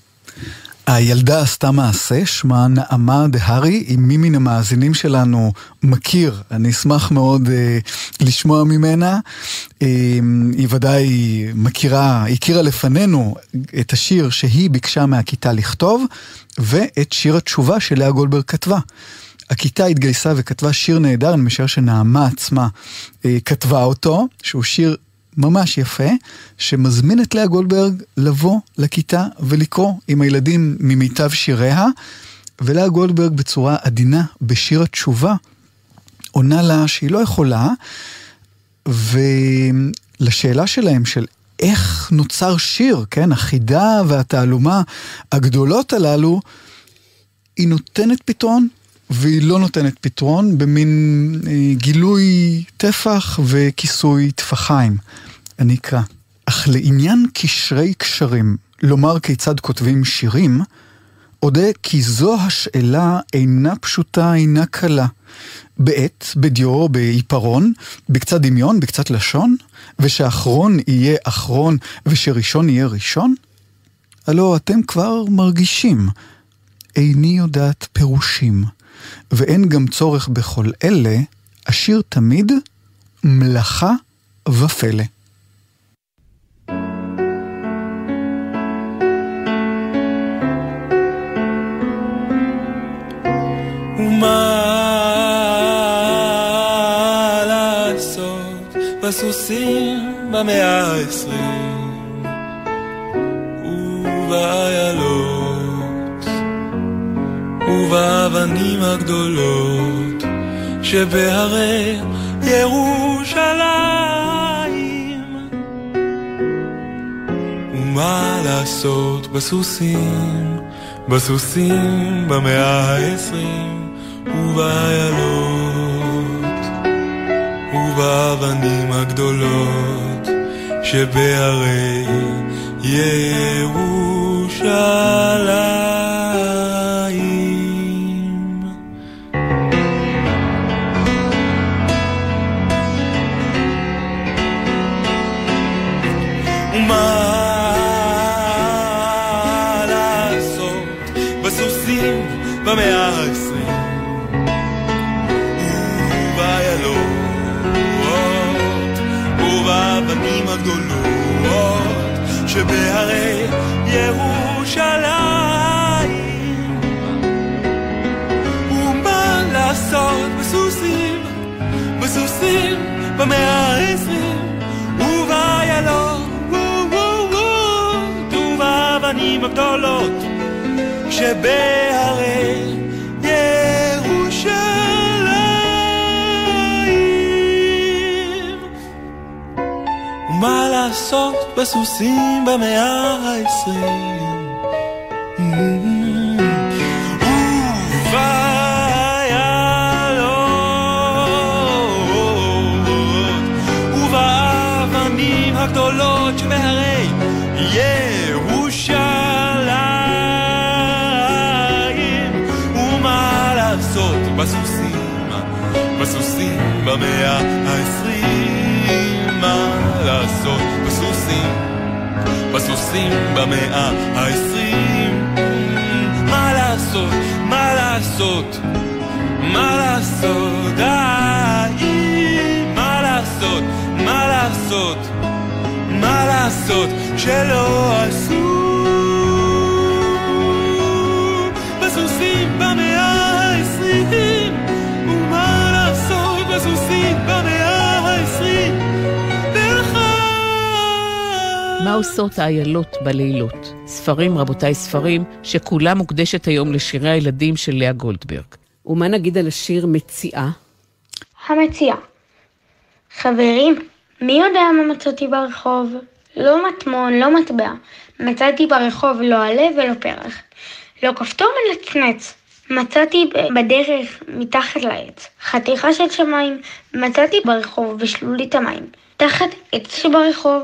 הילדה עשתה מעשה, שמה נעמה דהרי, אם מי מן המאזינים שלנו מכיר, אני אשמח מאוד אה, לשמוע ממנה. אה, היא ודאי מכירה, הכירה לפנינו את השיר שהיא ביקשה מהכיתה לכתוב, ואת שיר התשובה שלאה גולדברג כתבה. הכיתה התגייסה וכתבה שיר נהדר, אני משער שנעמה עצמה אה, כתבה אותו, שהוא שיר ממש יפה, שמזמין את לאה גולדברג לבוא לכיתה ולקרוא עם הילדים ממיטב שיריה, ולאה גולדברג בצורה עדינה בשיר התשובה עונה לה שהיא לא יכולה, ולשאלה שלהם של איך נוצר שיר, כן, החידה והתעלומה הגדולות הללו, היא נותנת פתרון והיא לא נותנת פתרון במין אה, גילוי טפח וכיסוי טפחיים. אני אקרא. אך לעניין קשרי קשרים, לומר כיצד כותבים שירים, אודה כי זו השאלה אינה פשוטה, אינה קלה. בעט, בדיו, בעיפרון, בקצת דמיון, בקצת לשון, ושאחרון יהיה אחרון ושראשון יהיה ראשון? הלא אתם כבר מרגישים. איני יודעת פירושים. ואין גם צורך בכל אלה, אשיר תמיד מלאכה ופלא. בסוסים במאה העשרים ובאיילות ובאבנים הגדולות שבהרי ירושלים. ומה לעשות בסוסים, בסוסים במאה העשרים ובאיילות ובאבנים הגדולות שבהרי ירושלים. בסוסים במאה העשרים ובאיילון ובאבנים הגדולות שבהרי ירושלים. ומה לעשות בסוסים במאה העשרים במאה העשרים מה לעשות? בסוסים, בסוסים במאה העשרים. מה לעשות, מה לעשות, מה לעשות, מה לעשות, מה לעשות, מה לעשות? שלא עשו מה עושות האיילות בלילות? ספרים, רבותיי, ספרים, שכולה מוקדשת היום לשירי הילדים של לאה גולדברג. ומה נגיד על השיר מציאה? המציאה. חברים, מי יודע מה מצאתי ברחוב? לא מטמון, לא מטבע. מצאתי ברחוב לא עלה ולא פרח. לא כפתור מנצנץ. מצאתי בדרך מתחת לעץ. חתיכה של שמיים. מצאתי ברחוב בשלולית המים. תחת עץ שברחוב.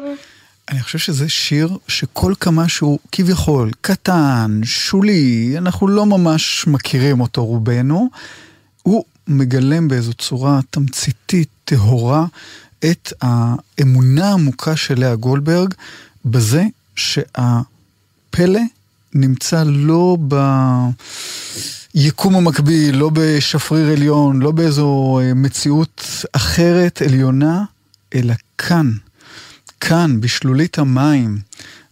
אני חושב שזה שיר שכל כמה שהוא כביכול קטן, שולי, אנחנו לא ממש מכירים אותו רובנו, הוא מגלם באיזו צורה תמציתית, טהורה, את האמונה העמוקה של לאה גולדברג בזה שהפלא נמצא לא ביקום המקביל, לא בשפריר עליון, לא באיזו מציאות אחרת, עליונה, אלא כאן. כאן, בשלולית המים,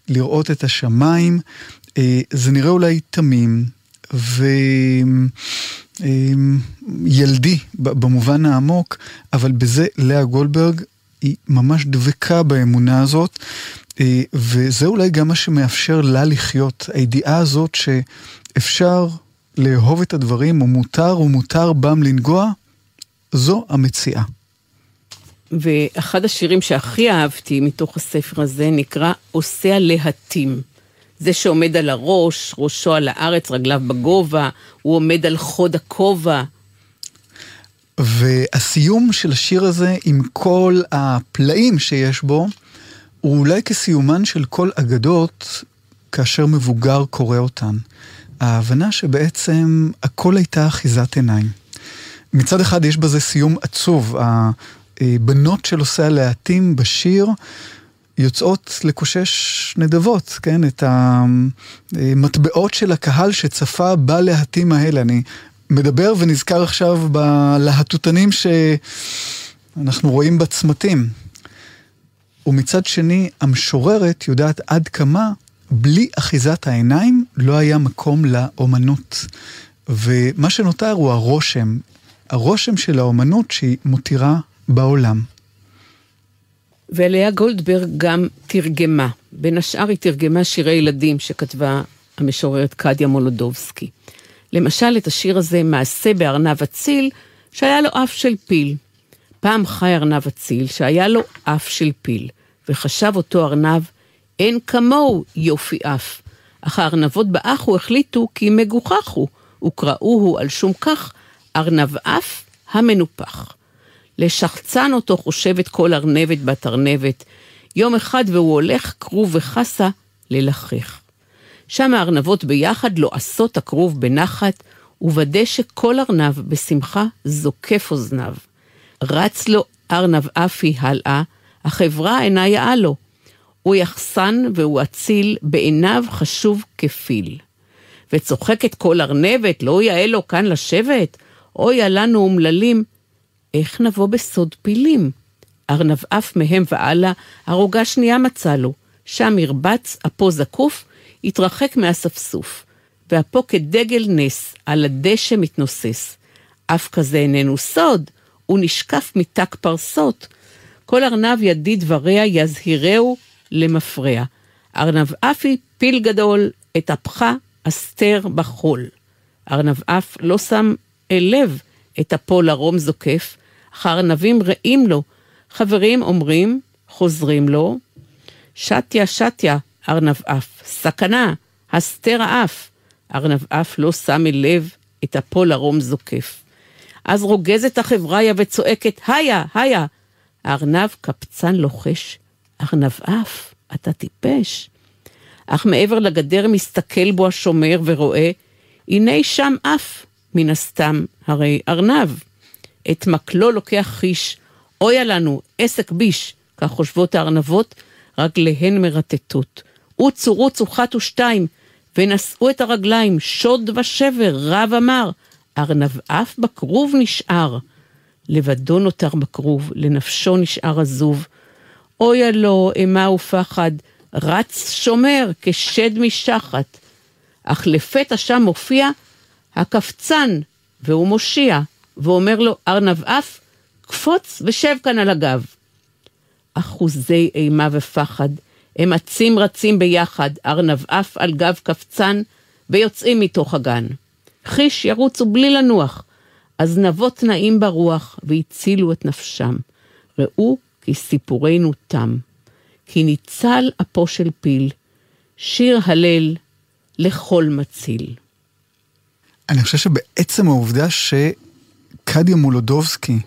לראות את השמיים, אה, זה נראה אולי תמים וילדי במובן העמוק, אבל בזה לאה גולדברג היא ממש דבקה באמונה הזאת, אה, וזה אולי גם מה שמאפשר לה לחיות, הידיעה הזאת שאפשר לאהוב את הדברים, ומותר ומותר בם לנגוע, זו המציאה. ואחד השירים שהכי אהבתי מתוך הספר הזה נקרא עושה הלהטים. זה שעומד על הראש, ראשו על הארץ, רגליו בגובה, הוא עומד על חוד הכובע. והסיום של השיר הזה, עם כל הפלאים שיש בו, הוא אולי כסיומן של כל אגדות, כאשר מבוגר קורא אותן. ההבנה שבעצם הכל הייתה אחיזת עיניים. מצד אחד יש בזה סיום עצוב, הבנות של עושה הלהטים בשיר יוצאות לקושש נדבות, כן? את המטבעות של הקהל שצפה בלהטים האלה. אני מדבר ונזכר עכשיו בלהטוטנים שאנחנו רואים בצמתים. ומצד שני, המשוררת יודעת עד כמה בלי אחיזת העיניים לא היה מקום לאומנות. ומה שנותר הוא הרושם, הרושם של האומנות שהיא מותירה בעולם. ולאה גולדברג גם תרגמה. בין השאר היא תרגמה שירי ילדים שכתבה המשוררת קדיה מולודובסקי. למשל, את השיר הזה, מעשה בארנב אציל, שהיה לו אף של פיל. פעם חי ארנב אציל שהיה לו אף של פיל, וחשב אותו ארנב, אין כמוהו יופי אף. אך הארנבות באחו החליטו כי מגוחך הוא, וקראוהו על שום כך ארנב אף המנופח. לשחצן אותו חושבת כל ארנבת בת ארנבת, יום אחד והוא הולך כרוב וחסה ללחך. שם הארנבות ביחד לועסות הכרוב בנחת, וודא שכל ארנב בשמחה זוקף אוזניו. רץ לו ארנב אפי הלאה, החברה אינה יאה לו. הוא יחסן והוא אציל, בעיניו חשוב כפיל. וצוחקת כל ארנבת, לא יאה לו כאן לשבת? אויה לנו אומללים, איך נבוא בסוד פילים? ארנב עף מהם והלאה, הרוגה שנייה מצא לו. שם ירבץ, אפו זקוף, התרחק מהספסוף. ואפו כדגל נס, על הדשא מתנוסס. אף כזה איננו סוד, הוא נשקף מתק פרסות. כל ארנב ידיד דבריה יזהירהו למפרע. ארנב אפי פיל גדול, את אפך אסתר בחול. ארנב אף לא שם אל לב את אפו לרום זוקף, אך הארנבים רעים לו. חברים אומרים, חוזרים לו, שתיה שתיה, ארנב אף, סכנה, הסתר האף. ארנב אף לא שם אל לב את אפו לרום זוקף. אז רוגזת החבריה וצועקת, היה, היה. הארנב קפצן לוחש, ארנב אף, אתה טיפש. אך מעבר לגדר מסתכל בו השומר ורואה, הנה שם אף, מן הסתם, הרי ארנב. את מקלו לוקח חיש, אויה לנו, עסק ביש, כך חושבות הארנבות, רגליהן מרטטות. רוצו רוצו חת ושתיים, ונשאו את הרגליים, שוד ושבר, רב אמר, ארנב אף בכרוב נשאר. לבדו נותר בכרוב, לנפשו נשאר עזוב. אויה לו, אימה ופחד, רץ שומר כשד משחת. אך לפתע שם מופיע הקפצן, והוא מושיע, ואומר לו, ארנב אף, קפוץ ושב כאן על הגב. אחוזי אימה ופחד, הם אצים רצים ביחד, ארנב אף על גב קפצן, ויוצאים מתוך הגן. חיש ירוצו בלי לנוח, אזנבות נעים ברוח, והצילו את נפשם. ראו כי סיפורנו תם. כי ניצל אפו של פיל, שיר הלל לכל מציל. אני חושב שבעצם העובדה שקדיה מולודובסקי,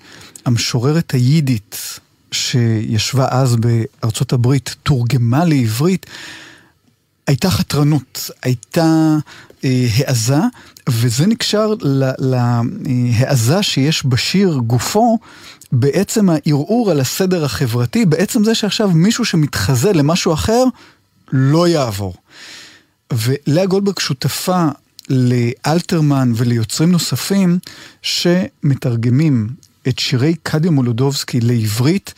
המשוררת היידית, שישבה אז בארצות הברית, תורגמה לעברית, הייתה חתרנות, הייתה אה, העזה, וזה נקשר להעזה שיש בשיר גופו, בעצם הערעור על הסדר החברתי, בעצם זה שעכשיו מישהו שמתחזה למשהו אחר, לא יעבור. ולאה גולדברג שותפה לאלתרמן וליוצרים נוספים שמתרגמים את שירי קדיה מולודובסקי לעברית.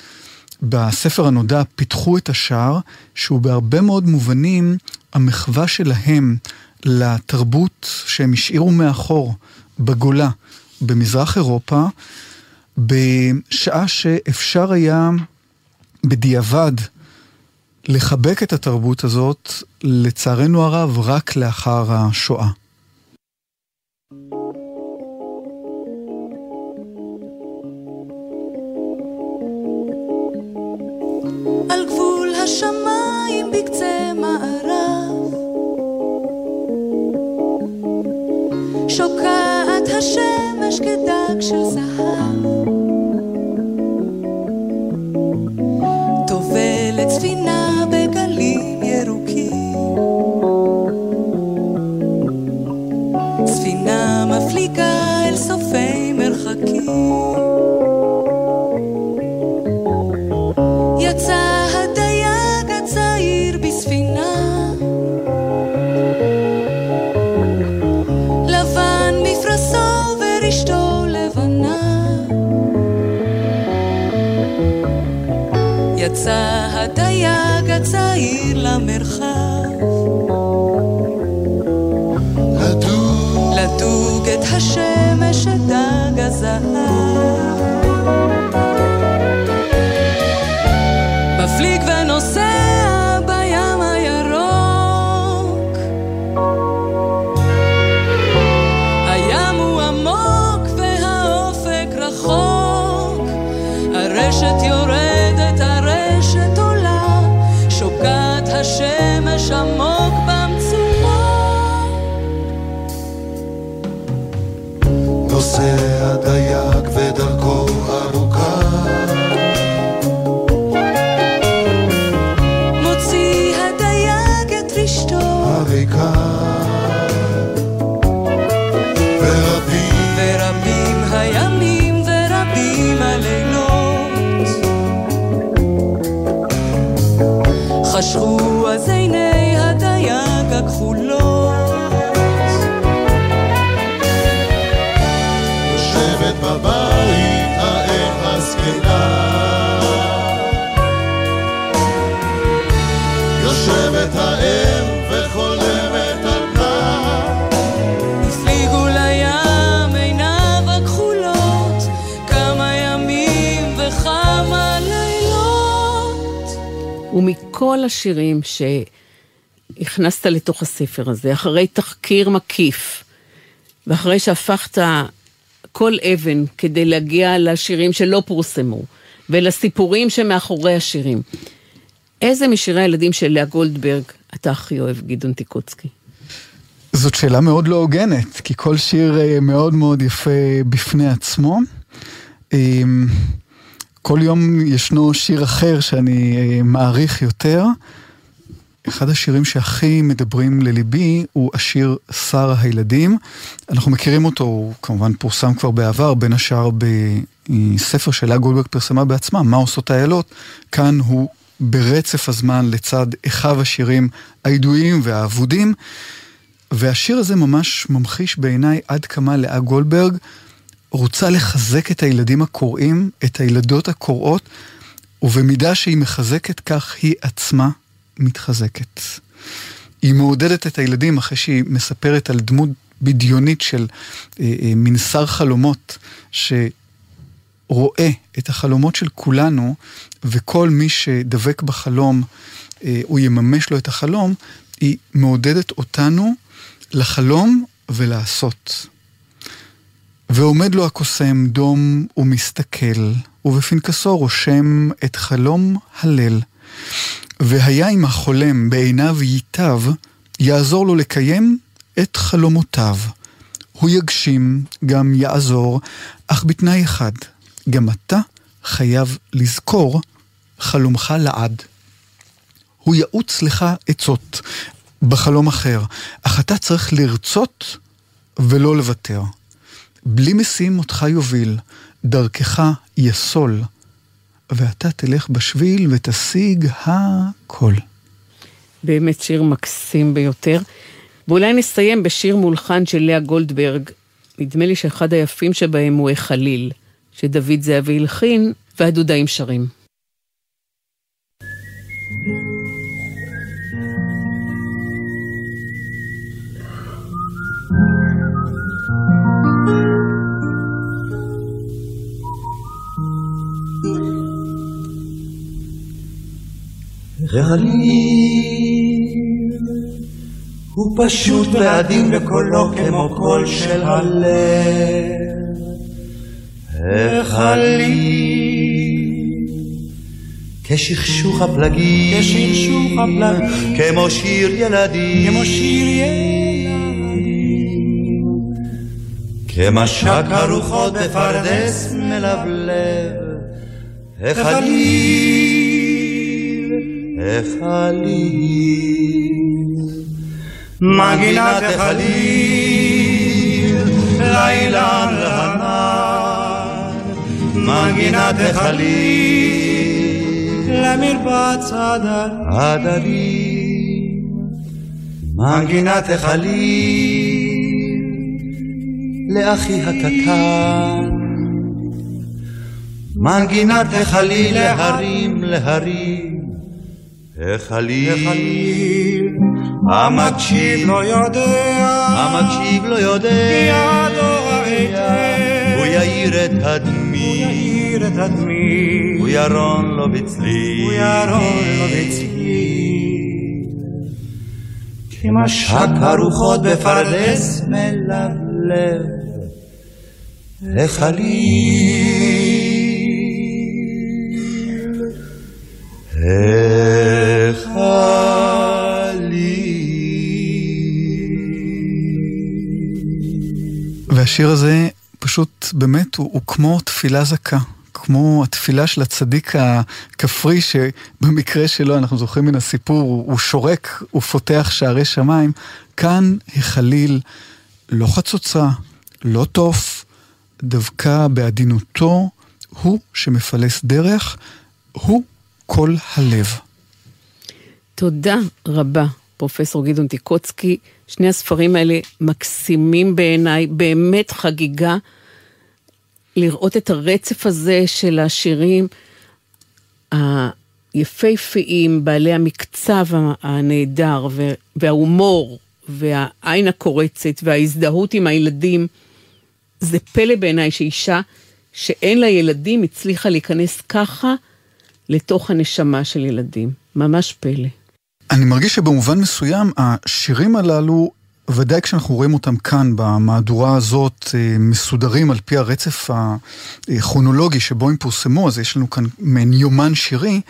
בספר הנודע פיתחו את השער, שהוא בהרבה מאוד מובנים המחווה שלהם לתרבות שהם השאירו מאחור בגולה, במזרח אירופה, בשעה שאפשר היה בדיעבד לחבק את התרבות הזאת, לצערנו הרב, רק לאחר השואה. השמיים בקצה מערב. שוקעת השמש כדג של זהב יצא הדייג הצעיר למרחב ומכל השירים שהכנסת לתוך הספר הזה, אחרי תחקיר מקיף, ואחרי שהפכת כל אבן כדי להגיע לשירים שלא פורסמו, ולסיפורים שמאחורי השירים, איזה משירי הילדים של לאה גולדברג אתה הכי אוהב, גדעון טיקוצקי? זאת שאלה מאוד לא הוגנת, כי כל שיר אה, מאוד מאוד יפה בפני עצמו. כל יום ישנו שיר אחר שאני אה, מעריך יותר. אחד השירים שהכי מדברים לליבי הוא השיר שר הילדים. אנחנו מכירים אותו, הוא כמובן פורסם כבר בעבר, בין השאר בספר שאלה גולדברג פרסמה בעצמה, מה עושות האיילות. כאן הוא ברצף הזמן לצד אחיו השירים הידועים והאבודים. והשיר הזה ממש ממחיש בעיניי עד כמה לאה גולדברג רוצה לחזק את הילדים הקוראים, את הילדות הקוראות, ובמידה שהיא מחזקת כך היא עצמה מתחזקת. היא מעודדת את הילדים אחרי שהיא מספרת על דמות בדיונית של אה, אה, מנסר חלומות, שרואה את החלומות של כולנו, וכל מי שדבק בחלום, אה, הוא יממש לו את החלום, היא מעודדת אותנו לחלום ולעשות. ועומד לו הקוסם דום ומסתכל, ובפנקסו רושם את חלום הלל. והיה אם החולם בעיניו ייטב, יעזור לו לקיים את חלומותיו. הוא יגשים, גם יעזור, אך בתנאי אחד, גם אתה חייב לזכור חלומך לעד. הוא יעוץ לך עצות בחלום אחר, אך אתה צריך לרצות ולא לוותר. בלי משים אותך יוביל, דרכך יסול, ואתה תלך בשביל ותשיג הכל. באמת שיר מקסים ביותר. ואולי נסיים בשיר מולחן של לאה גולדברג. נדמה לי שאחד היפים שבהם הוא החליל, שדוד זהבי הלחין, והדודאים שרים. והליל הוא פשוט ועדין בקולו כמו קול של הלב. החליל כשכשוך הפלגים, כשכשוך הפלגים, כמו שיר ילדים, כמו שיר ילדים, כמשק הרוחות בפרדס מלבלב, החליל, החליל, מגינת החליל, לילה להנן, מגינת החליל, למרבץ הדרים, מגינת החליל, לאחי הקטן, מנגינת החליל להרים להרים, החליל, המקשיב לא יודע, המקשיב לא יודע, ידו היטב, הוא יאיר את הדמי, הוא יאיר את הדמי, הוא ירון לו בצלי, הוא ירון לו בצלי. כמשק הרוחות בפרדס מלבלב, החליל, והשיר הזה פשוט באמת הוא, הוא כמו תפילה זכה. כמו התפילה של הצדיק הכפרי, שבמקרה שלו, אנחנו זוכרים מן הסיפור, הוא, הוא שורק ופותח שערי שמיים. כאן החליל לא חצוצרה, לא תוף, דווקא בעדינותו, הוא שמפלס דרך, הוא כל הלב. תודה רבה, פרופסור גדעון טיקוצקי. שני הספרים האלה מקסימים בעיניי, באמת חגיגה לראות את הרצף הזה של השירים היפהפיים, בעלי המקצב הנהדר וההומור והעין הקורצת וההזדהות עם הילדים. זה פלא בעיניי שאישה שאין לה ילדים הצליחה להיכנס ככה לתוך הנשמה של ילדים. ממש פלא. אני מרגיש שבמובן מסוים השירים הללו, ודאי כשאנחנו רואים אותם כאן במהדורה הזאת, אה, מסודרים על פי הרצף הכרונולוגי שבו הם פורסמו, אז יש לנו כאן מעין יומן שירי,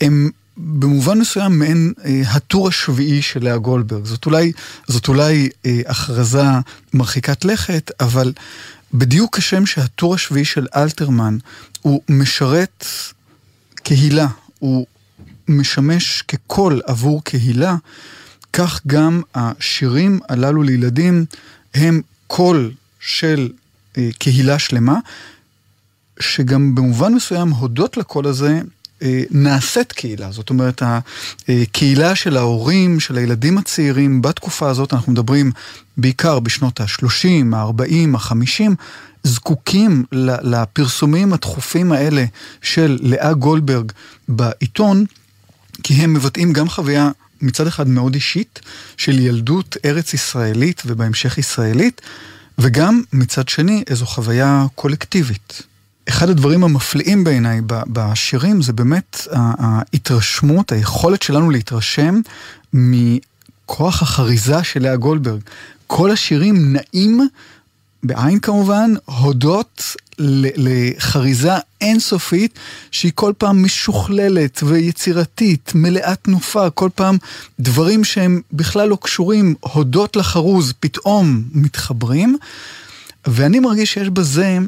הם במובן מסוים מעין אה, הטור השביעי של לאה גולדברג. זאת אולי, זאת אולי אה, הכרזה מרחיקת לכת, אבל בדיוק כשם שהטור השביעי של אלתרמן הוא משרת קהילה, הוא משמש כקול עבור קהילה, כך גם השירים הללו לילדים הם קול של אה, קהילה שלמה, שגם במובן מסוים הודות לקול הזה אה, נעשית קהילה, זאת אומרת הקהילה של ההורים, של הילדים הצעירים בתקופה הזאת, אנחנו מדברים בעיקר בשנות ה-30, ה-40, ה-50, זקוקים לפרסומים התכופים האלה של לאה גולדברג בעיתון, כי הם מבטאים גם חוויה מצד אחד מאוד אישית של ילדות ארץ ישראלית ובהמשך ישראלית, וגם מצד שני איזו חוויה קולקטיבית. אחד הדברים המפליאים בעיניי בשירים זה באמת ההתרשמות, היכולת שלנו להתרשם מכוח החריזה של לאה גולדברג. כל השירים נעים, בעין כמובן, הודות לחריזה אינסופית שהיא כל פעם משוכללת ויצירתית, מלאת תנופה, כל פעם דברים שהם בכלל לא קשורים, הודות לחרוז, פתאום מתחברים. ואני מרגיש שיש בזה...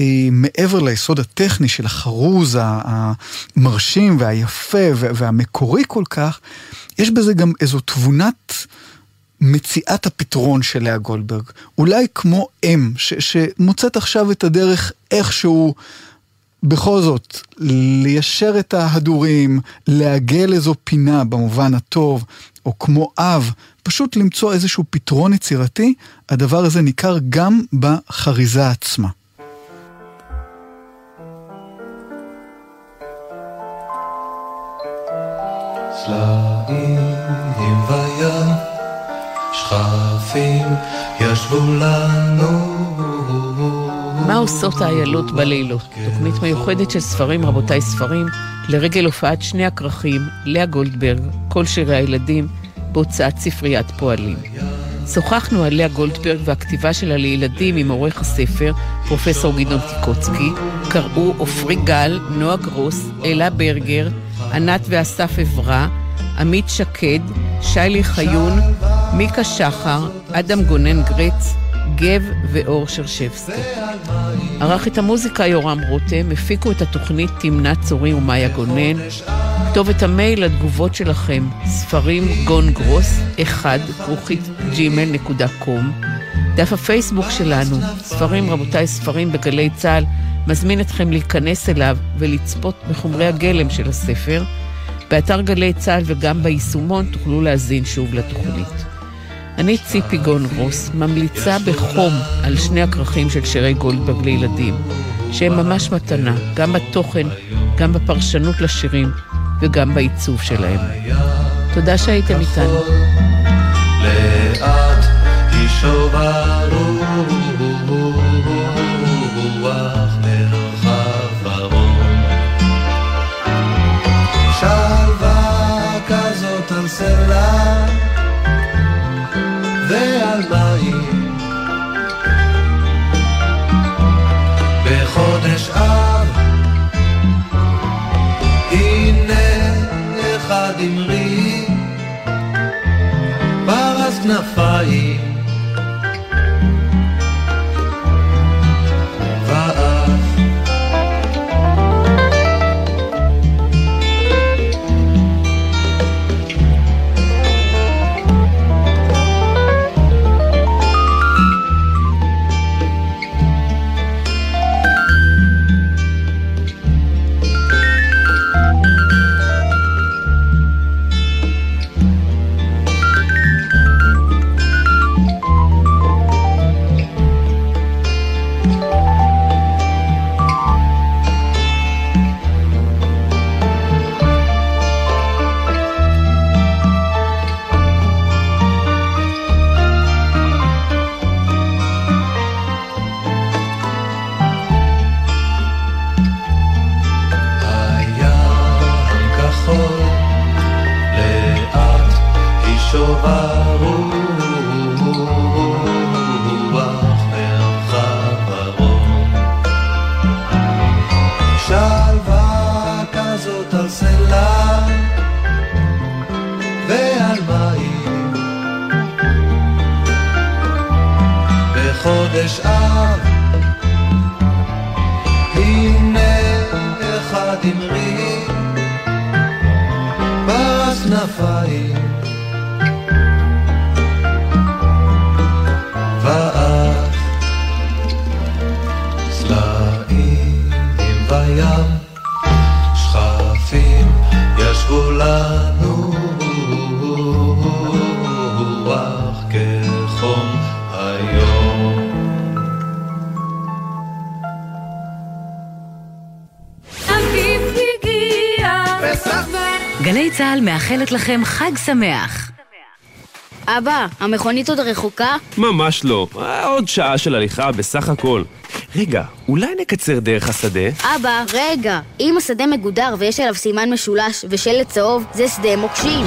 אה, מעבר ליסוד הטכני של החרוז המרשים והיפה והמקורי כל כך, יש בזה גם איזו תבונת מציאת הפתרון של לאה גולדברג. אולי כמו אם, ש, שמוצאת עכשיו את הדרך איכשהו בכל זאת ליישר את ההדורים, לעגל איזו פינה במובן הטוב, או כמו אב, פשוט למצוא איזשהו פתרון יצירתי, הדבר הזה ניכר גם בחריזה עצמה. וים, שכפים ישבו לנו. מה עושות האיילות בלילות? תוכנית מיוחדת של ספרים, רבותיי ספרים, לרגל הופעת שני הכרכים, לאה גולדברג, כל שירי הילדים, בהוצאת ספריית פועלים. שוחחנו על לאה גולדברג והכתיבה שלה לילדים עם עורך הספר, פרופסור גדעון טיקוצקי, קראו עופרי גל, נועה גרוס, אלה ברגר, ענת ואסף עברה, עמית שקד, שיילי חיון, מיקה שחר, אדם גונן גרץ, גב ואור שרשבסקי. ערך את המוזיקה יורם רותם, הפיקו את התוכנית תמנה צורי ומאיה גונן. כתובת המייל לתגובות שלכם, ספרים גון גרוס, 1, כרוכית קום. דף הפייסבוק שלנו, ספרים רבותיי ספרים בגלי צה"ל, מזמין אתכם להיכנס אליו ולצפות בחומרי הגלם של הספר. באתר גלי צה"ל וגם ביישומון תוכלו להזין שוב לתוכנית. אני ציפי גון גרוס, ממליצה בחום על שני הכרכים של שירי גולדברג לילדים, שהם ממש מתנה, גם בתוכן, גם בפרשנות לשירים וגם בעיצוב שלהם. תודה שהייתם איתנו. לאט סלע ועל מים. בחודש אב הנה אחד אמרי פרס כנפיים מאחלת לכם חג שמח. אבא, המכונית עוד רחוקה? ממש לא. עוד שעה של הליכה בסך הכל. רגע, אולי נקצר דרך השדה? אבא, רגע. אם השדה מגודר ויש עליו סימן משולש ושלט צהוב, זה שדה מוקשים.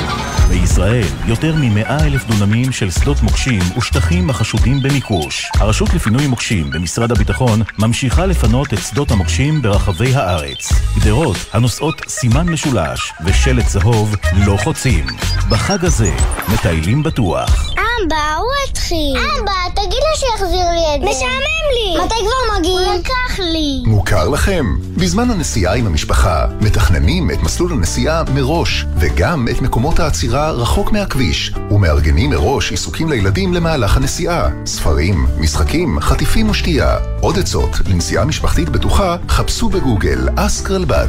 בישראל, יותר מ-100 אלף דונמים של שדות מוקשים ושטחים החשודים במיקוש. הרשות לפינוי מוקשים במשרד הביטחון ממשיכה לפנות את שדות המוקשים ברחבי הארץ. גדרות הנושאות סימן משולש ושלט צהוב לא חוצים. בחג הזה, מטיילים בטוח. התחיל. אבא, תגיד לו שיחזיר לי את זה. משעמם לי. מתי כבר מגיעים? הוא לקח לי. מוכר לכם? בזמן הנסיעה עם המשפחה, מתכננים את מסלול הנסיעה מראש, וגם את מקומות העצירה רחוק מהכביש, ומארגנים מראש עיסוקים לילדים למהלך הנסיעה. ספרים, משחקים, חטיפים ושתייה. עוד עצות לנסיעה משפחתית בטוחה, חפשו בגוגל אסקרלבד.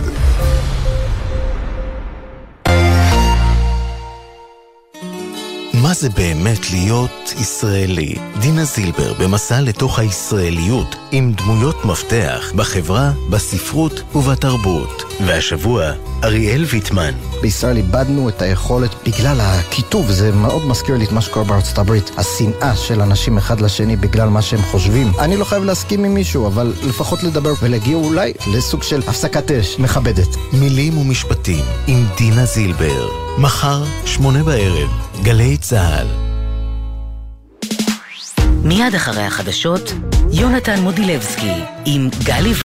זה באמת להיות ישראלי? דינה זילבר במסע לתוך הישראליות עם דמויות מפתח בחברה, בספרות ובתרבות. והשבוע, אריאל ויטמן. בישראל איבדנו את היכולת בגלל הכיתוב, זה מאוד מזכיר לי את מה שקורה בארצות הברית. השנאה של אנשים אחד לשני בגלל מה שהם חושבים. אני לא חייב להסכים עם מישהו, אבל לפחות לדבר ולהגיע אולי לסוג של הפסקת אש מכבדת. מילים ומשפטים עם דינה זילבר. מחר, שמונה בערב, גלי צה"ל. מיד אחרי החדשות, יונתן מודילבסקי עם גלי